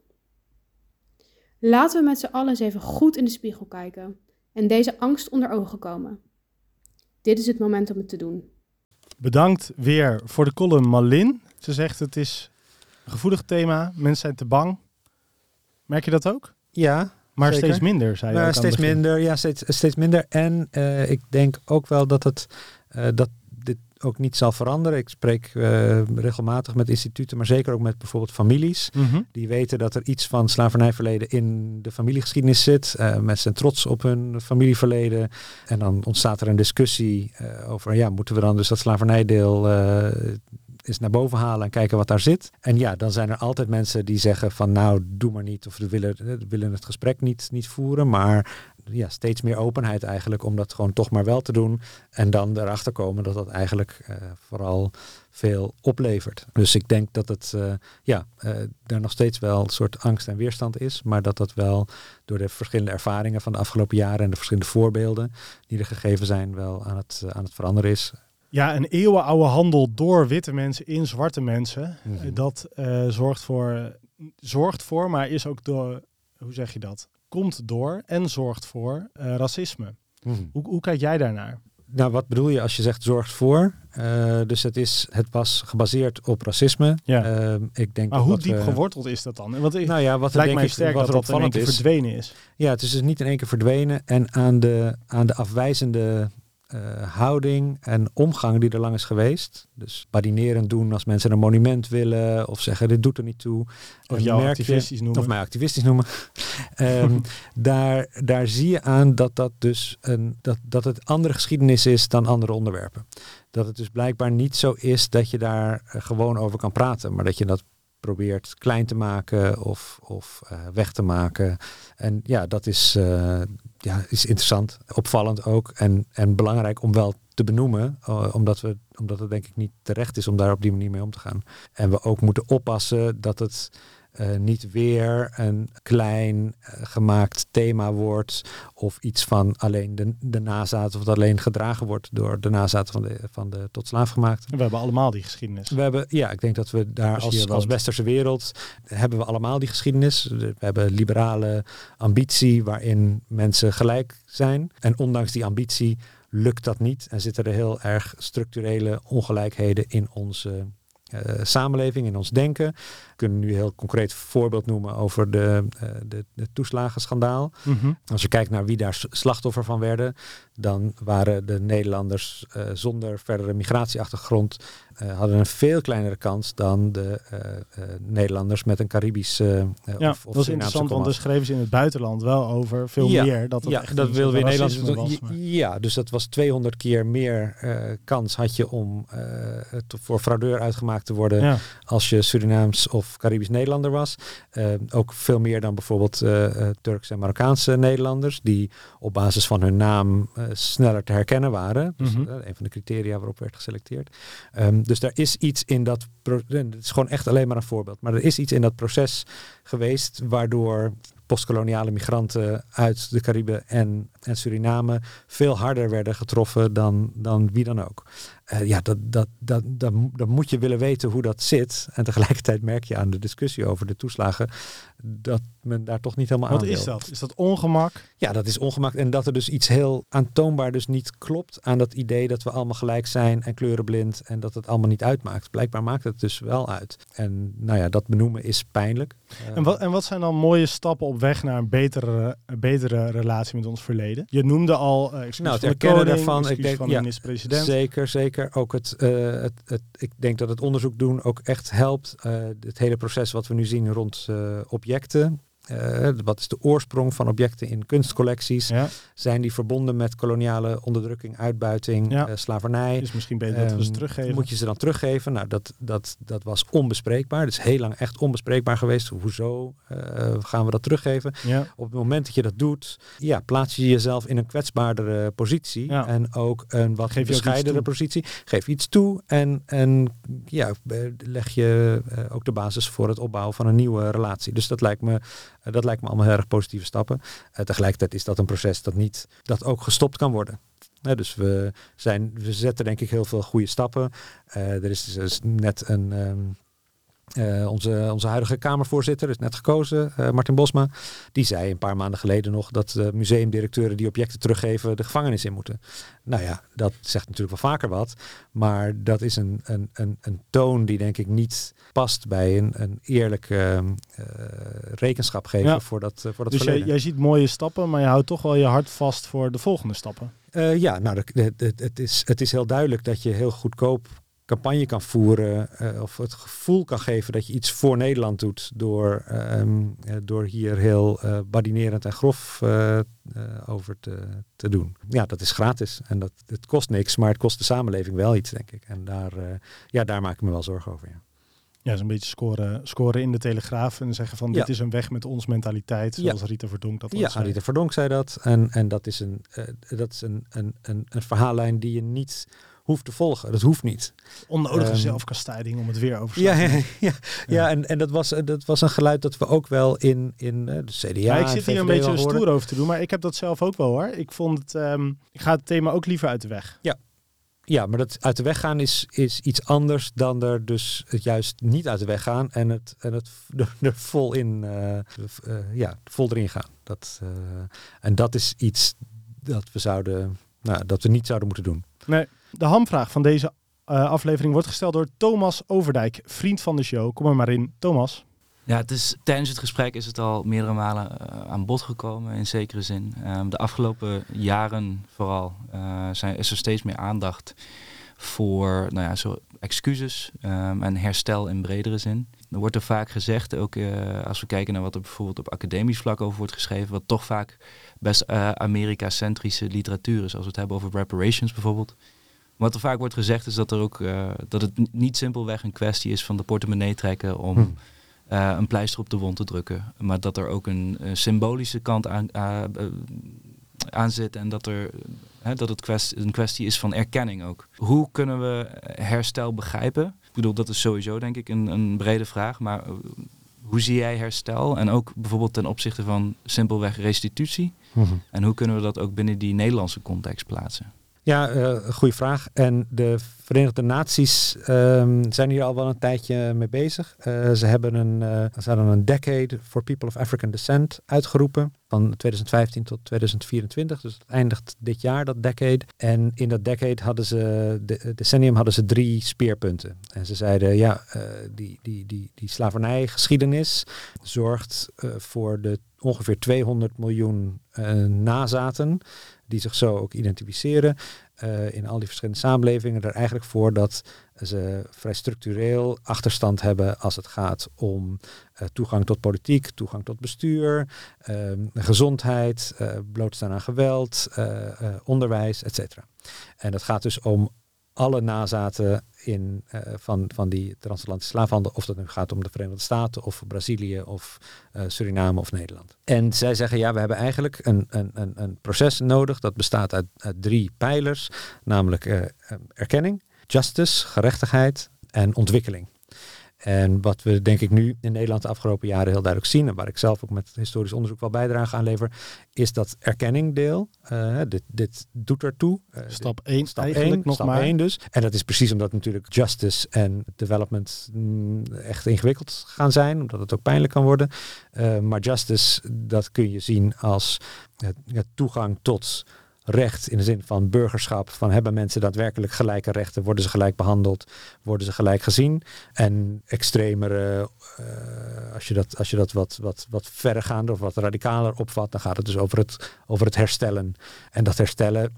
Laten we met z'n allen eens even goed in de spiegel kijken en deze angst onder ogen komen. Dit is het moment om het te doen. Bedankt weer voor de column Malin. Ze zegt het is een gevoelig thema. Mensen zijn te bang. Merk je dat ook? Ja, Maar Zeker. steeds minder, zei je maar steeds minder. Ja, steeds, steeds minder. En eh, ik denk ook wel dat het eh, dat ook niet zal veranderen. Ik spreek eh, regelmatig met instituten, maar zeker ook met bijvoorbeeld families. Mhm. Die weten dat er iets van slavernijverleden in de familiegeschiedenis zit. Uh, mensen zijn trots op hun familieverleden. En dan ontstaat er een discussie uh, over, ja, moeten we dan dus dat slavernijdeel eens naar boven halen en kijken wat daar zit. En ja, dan zijn er altijd mensen die zeggen van, nou, doe maar niet. Of we willen, we willen het gesprek niet, niet voeren. Maar ja, steeds meer openheid eigenlijk om dat gewoon toch maar wel te doen. En dan erachter komen dat dat eigenlijk uh, vooral veel oplevert. Dus ik denk dat het uh, ja, uh, daar nog steeds wel een soort angst en weerstand is. Maar dat dat wel door de verschillende ervaringen van de afgelopen jaren en de verschillende voorbeelden die er gegeven zijn, wel aan het, aan het veranderen is. Ja, een eeuwenoude handel door witte mensen in zwarte mensen. Mhm. Dat zorgt, voor, zorgt voor, maar is ook door, hoe zeg je dat? Komt door en zorgt voor uh, racisme. Mm. Hoe, hoe, kijk jij daarnaar? Nou, wat bedoel je als je zegt zorgt voor? Uh, dus het, is, het was gebaseerd op racisme. Ja. Uh, ik denk maar hoe diep we, geworteld is dat dan? Want ik, nou ja, wat lijkt mij sterk wat dat dat in één keer is. verdwenen is. Ja, het is dus niet in één keer verdwenen. En aan de, aan de afwijzende uh, houding en omgang die er lang is geweest. Dus badinerend doen als mensen een monument willen of zeggen dit doet er niet toe. Of En activistisch je, noemen. Of mij activistisch noemen. um, daar, daar zie je aan dat, dat, dus een, dat, dat het andere geschiedenis is dan andere onderwerpen. Dat het dus blijkbaar niet zo is dat je daar uh, gewoon over kan praten, maar dat je dat probeert klein te maken of, of uh, weg te maken. En ja, dat is, ja, is interessant, opvallend ook en, en belangrijk om wel te benoemen, uh, omdat, we, omdat het denk ik niet terecht is om daar op die manier mee om te gaan. En we ook moeten oppassen dat het uh, niet weer een klein uh, gemaakt thema wordt of iets van alleen de, de nazaten of dat alleen gedragen wordt door de nazaten van de, van de tot slaafgemaakten. We hebben allemaal die geschiedenis. We hebben, ja, ik denk dat we daar als, als, als westerse wereld hebben we allemaal die geschiedenis. We hebben liberale ambitie waarin mensen gelijk zijn. En ondanks die ambitie lukt dat niet en zitten er heel erg structurele ongelijkheden in onze uh, samenleving, in ons denken. We kunnen nu een heel concreet voorbeeld noemen over de, uh, de, de toeslagenschandaal. Mm-hmm. Als je kijkt naar wie daar slachtoffer van werden, dan waren de Nederlanders uh, zonder verdere migratieachtergrond uh, hadden een veel kleinere kans dan de uh, Nederlanders met een Caribische ja, of, of dat is interessant, want er schreven ze in het buitenland wel over veel ja, meer. Dat het ja, echt dat een wil weer soort Nederland. was, maar- ja, dus dat was 200 keer meer kans had je om te, voor fraudeur uitgemaakt te worden Ja. als je Surinaams of Caribisch Nederlander was. Uh, ook veel meer dan bijvoorbeeld uh, uh, Turkse en Marokkaanse Nederlanders, die op basis van hun naam sneller te herkennen waren. Dus, Mhm. een van de criteria waarop werd geselecteerd. Um, dus er is iets in dat, het is gewoon echt alleen maar een voorbeeld, maar er is iets in dat proces geweest waardoor postkoloniale migranten uit de Cariben en, en Suriname veel harder werden getroffen dan, dan wie dan ook. Uh, ja, dat, dat, dat, dat, dat moet je willen weten hoe dat zit. En tegelijkertijd merk je aan de discussie over de toeslagen dat men daar toch niet helemaal Wat aan wil. is dat? Is dat ongemak? Ja, dat is ongemak. En dat er dus iets heel aantoonbaar dus niet klopt aan dat idee dat we allemaal gelijk zijn en kleurenblind en dat het allemaal niet uitmaakt. Blijkbaar maakt het dus wel uit. En nou ja, dat benoemen is pijnlijk. En wat, en wat zijn dan mooie stappen op weg naar een betere, een betere relatie met ons verleden? Je noemde al uh, Nou, het erkennen daarvan, ik denk- van de ja, minister-president. Zeker, zeker. Ook het, eh, het, het, ik denk dat het onderzoek doen ook echt helpt. Eh, het hele proces wat we nu zien rond eh, objecten. Eh, wat is de oorsprong van objecten in kunstcollecties? Ja, Zijn die verbonden met koloniale onderdrukking, uitbuiting, Ja. eh, slavernij? is misschien beter dat we ze Ehm, teruggeven. Moet je ze dan teruggeven? Nou, dat, dat, dat was onbespreekbaar. Dat is heel lang echt onbespreekbaar geweest. Hoezo eh, gaan we dat teruggeven? Ja, Op het moment dat je dat doet, ja, plaats je jezelf in een kwetsbaardere positie. En ook een wat Geef positie. Geef iets toe en, en ja, leg je ook de basis voor het opbouwen van een nieuwe relatie. Dus dat lijkt me, dat lijkt me allemaal heel erg positieve stappen. Eh, tegelijkertijd is dat een proces dat, niet, dat ook gestopt kan worden. Hè, dus we, zijn, we zetten denk ik heel veel goede stappen. Eh, er is dus net een... ehm, eh, onze, onze huidige Kamervoorzitter is net gekozen, eh, Martin Bosma. Die zei een paar maanden geleden nog dat museumdirecteuren die objecten teruggeven de gevangenis in moeten. Nou ja, dat zegt natuurlijk wel vaker wat. Maar dat is een, een, een, een toon die denk ik niet past bij een, een eerlijk ehm, eh, rekenschap geven Ja. voor dat, voor dat dus jij, verleden. jij ziet mooie stappen, maar je houdt toch wel je hart vast voor de volgende stappen. Ja, nou, het, is, het is heel duidelijk dat je heel goedkoop campagne kan voeren eh, of het gevoel kan geven dat je iets voor Nederland doet door, ehm, eh, door hier heel eh, badinerend en grof eh, eh, over te, te doen. Ja, dat is gratis en dat, het kost niks, maar het kost de samenleving wel iets, denk ik. En daar, eh, ja, daar maak ik me wel zorgen over. Ja. Ja, zo'n beetje scoren, scoren in de Telegraaf en zeggen van Ja. dit is een weg met ons mentaliteit, Ja. zoals Rita Verdonk dat Ja, zei. Anita Verdonk zei dat. En, en dat is, een, eh, dat is een, een, een, een verhaallijn die je niet hoeft te volgen. Dat hoeft niet. Onnodige Ehm, zelfkastijding om het weer over te Ja, ja, ja, ja. en, en dat, was, dat was een geluid dat we ook wel in, in eh, de CDA. Ja, ik zit hier een beetje stoer over te doen, maar ik heb dat zelf ook wel hoor. Ik vond het, ehm, ik ga het thema ook liever uit de weg. Ja, maar dat uit de weg gaan is, is iets anders dan er dus het juist niet uit de weg gaan en het, en het er, vol in, eh, eh, ja, vol erin gaan. Dat, eh, en dat is iets dat we zouden, nou, dat we niet zouden moeten doen. Nee, de hamvraag van deze eh, aflevering wordt gesteld door Thomas Overdijk, vriend van de show. Kom er maar in, Thomas. Ja, het is, tijdens het gesprek is het al meerdere malen eh, aan bod gekomen in zekere zin. Ehm, de afgelopen jaren vooral eh, zijn, is er steeds meer aandacht voor nou ja, zo excuses ehm, en herstel in bredere zin. Er wordt er vaak gezegd, ook als we kijken naar wat er bijvoorbeeld op academisch vlak over wordt geschreven, wat toch vaak best Amerika-centrische literatuur is, als we het hebben over reparations bijvoorbeeld. Wat er vaak wordt gezegd is dat, er ook, eh, dat het niet simpelweg een kwestie is van de portemonnee trekken om Hm. eh, een pleister op de wond te drukken. Maar dat er ook een, symbolische kant aan, zit en dat, er, hè, dat het kwest, een kwestie is van erkenning ook. Hoe kunnen we herstel begrijpen? Ik bedoel, dat is sowieso denk ik een, een brede vraag, maar eh, hoe zie jij herstel? En ook bijvoorbeeld ten opzichte van simpelweg restitutie. En hoe kunnen we dat ook binnen die Nederlandse context plaatsen? Ja, eh goede vraag. En de Verenigde Naties ehm, zijn hier al wel een tijdje mee bezig. Eh, ze hebben een, eh, ze hadden een Decade for People of African Descent uitgeroepen. Van 2015 tot 2024. Dus het eindigt dit jaar, dat decade. En in dat decade hadden ze, de, decennium hadden ze drie speerpunten. En ze zeiden, ja, die, die, die, die slavernijgeschiedenis zorgt voor de ongeveer 200 miljoen nazaten die zich zo ook identificeren eh, in al die verschillende samenlevingen, er eigenlijk voor dat ze vrij structureel achterstand hebben als het gaat om eh, toegang tot politiek, toegang tot bestuur, ehm, gezondheid, eh, blootstaan aan geweld, onderwijs, etc. En dat gaat dus om alle nazaten in, eh, van, van die transatlantische slaafhandel, of dat nu gaat om de Verenigde Staten of Brazilië of eh, Suriname of Nederland. En zij zeggen, ja, we hebben eigenlijk een, een, een, een proces nodig dat bestaat uit, uit drie pijlers, namelijk eh, erkenning, justice, gerechtigheid en ontwikkeling. En wat we denk ik nu in Nederland de afgelopen jaren heel duidelijk zien, en waar ik zelf ook met historisch onderzoek wel bijdrage aan lever, is dat erkenning-deel. Eh, dit, dit doet ertoe. Eh, Stap 1 Stap eigenlijk 1, nog stap maar. 1 dus. En dat is precies omdat natuurlijk justice en development mm, echt ingewikkeld gaan zijn, omdat het ook pijnlijk kan worden. Eh, maar justice, dat kun je zien als toegang tot recht in de zin van burgerschap, van hebben mensen daadwerkelijk gelijke rechten, worden ze gelijk behandeld, worden ze gelijk gezien. En extremere, eh, als je dat, als je dat wat, wat, wat verregaander of wat radicaler opvat, dan gaat het dus over het, over het herstellen. En dat herstellen,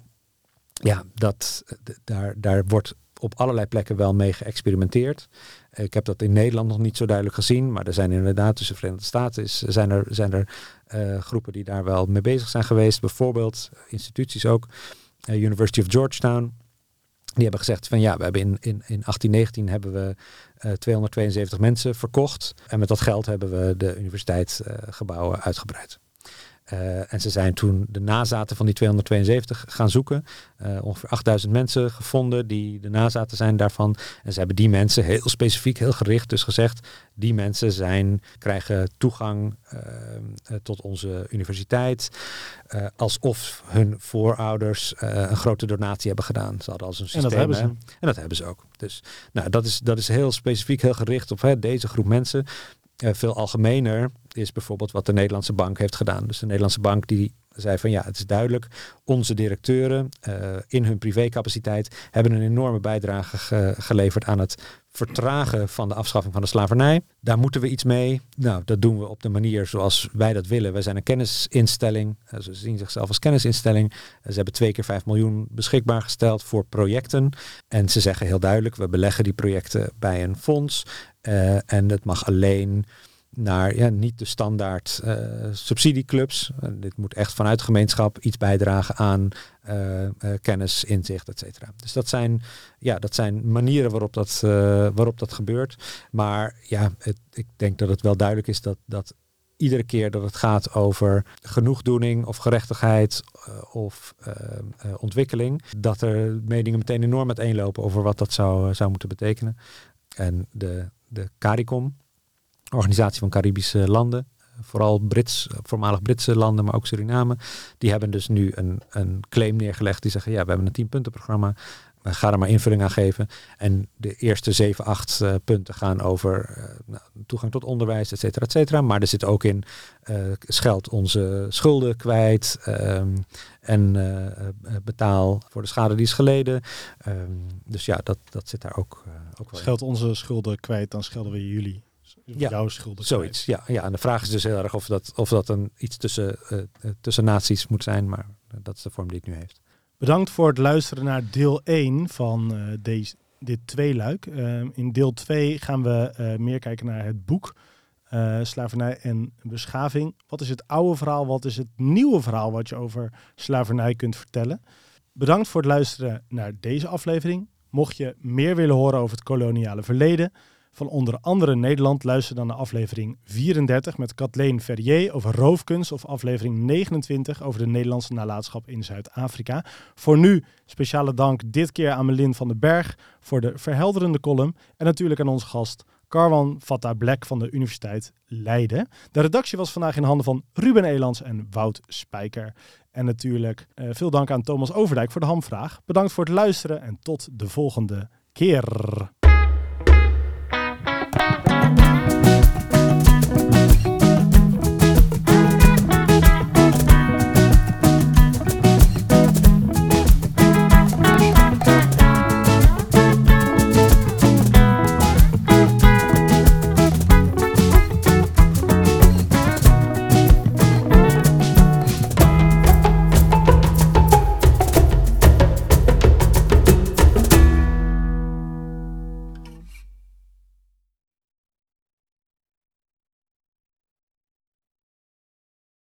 ja, dat, daar, daar wordt op allerlei plekken wel mee geëxperimenteerd. Ik heb dat in Nederland nog niet zo duidelijk gezien, maar er zijn inderdaad tussen de Verenigde Staten is, zijn er, zijn er eh, groepen die daar wel mee bezig zijn geweest. Bijvoorbeeld instituties ook, eh, University of Georgetown. Die hebben gezegd van ja, we hebben in, in, in 1819 hebben we eh, 272 mensen verkocht. En met dat geld hebben we de universiteitsgebouwen uitgebreid. Eh, en ze zijn toen de nazaten van die 272 gaan zoeken. Eh, ongeveer 8000 mensen gevonden die de nazaten zijn daarvan. En ze hebben die mensen heel specifiek, heel gericht dus gezegd... die mensen zijn, krijgen toegang eh, tot onze universiteit... alsof hun voorouders een grote donatie hebben gedaan. Ze hadden als een En systeem. dat hebben ze. hè. En dat hebben ze ook. Dus nou, dat, is, dat is heel specifiek, heel gericht op hè, deze groep mensen. Eh, veel algemener is bijvoorbeeld wat de Nederlandse bank heeft gedaan. Dus de Nederlandse bank die zei van ja, het is duidelijk, onze directeuren eh, in hun privécapaciteit hebben een enorme bijdrage ge- geleverd aan het vertragen van de afschaffing van de slavernij. Daar moeten we iets mee. Nou, dat doen we op de manier zoals wij dat willen. Wij zijn een kennisinstelling. Eh, Ze zien zichzelf als kennisinstelling. Ze hebben twee keer 5 miljoen beschikbaar gesteld voor projecten. En ze zeggen heel duidelijk, we beleggen die projecten bij een fonds. Eh, en het mag alleen naar ja, niet de standaard eh, subsidieclubs. Eh, dit moet echt vanuit gemeenschap iets bijdragen aan kennis, inzicht, et cetera. Dus dat zijn, ja, dat zijn manieren waarop dat, waarop dat gebeurt. Maar ja, het, ik denk dat het wel duidelijk is dat, dat iedere keer dat het gaat over genoegdoening of gerechtigheid of ontwikkeling, dat er meningen meteen enorm uiteenlopen over wat dat zou, zou moeten betekenen. En de, de CARICOM, Organisatie van Caribische Landen, vooral Brits, voormalig Britse landen, maar ook Suriname, die hebben dus nu een, een claim neergelegd. Die zeggen, ja, we hebben een tienpuntenprogramma, we gaan er maar invulling aan geven. En de eerste zeven, acht eh, punten gaan over eh, nou, toegang tot onderwijs, et cetera, et cetera. Maar er zit ook in, eh scheld onze schulden kwijt ehm, en eh, eh, betaal voor de schade die is geleden. Ehm, dus ja, dat, dat zit daar ook, eh, ook wel. Scheld onze schulden kwijt, dan schelden we jullie. Ja, Jouw schulden Zoiets, ja, ja. En de vraag is dus heel erg of dat, of dat een, iets tussen, eh, eh, tussen naties moet zijn, maar eh, dat is de vorm die het nu heeft. Bedankt voor het luisteren naar deel 1 van eh, deze, dit tweeluik. Eh, in deel 2 gaan we eh, meer kijken naar het boek eh, Slavernij en Beschaving. Wat is het oude verhaal? Wat is het nieuwe verhaal wat je over slavernij kunt vertellen? Bedankt voor het luisteren naar deze aflevering. Mocht je meer willen horen over het koloniale verleden van onder andere Nederland, luister dan naar aflevering 34 met Kathleen Ferrier over roofkunst of aflevering 29 over de Nederlandse nalatenschap in Zuid-Afrika. Voor nu speciale dank dit keer aan Melin van den Berg voor de verhelderende column en natuurlijk aan onze gast Carwan Fatta Black van de Universiteit Leiden. De redactie was vandaag in handen van Ruben Elands en Wout Spijker. En natuurlijk eh, veel dank aan Thomas Overdijk voor de hamvraag. Bedankt voor het luisteren en tot de volgende keer.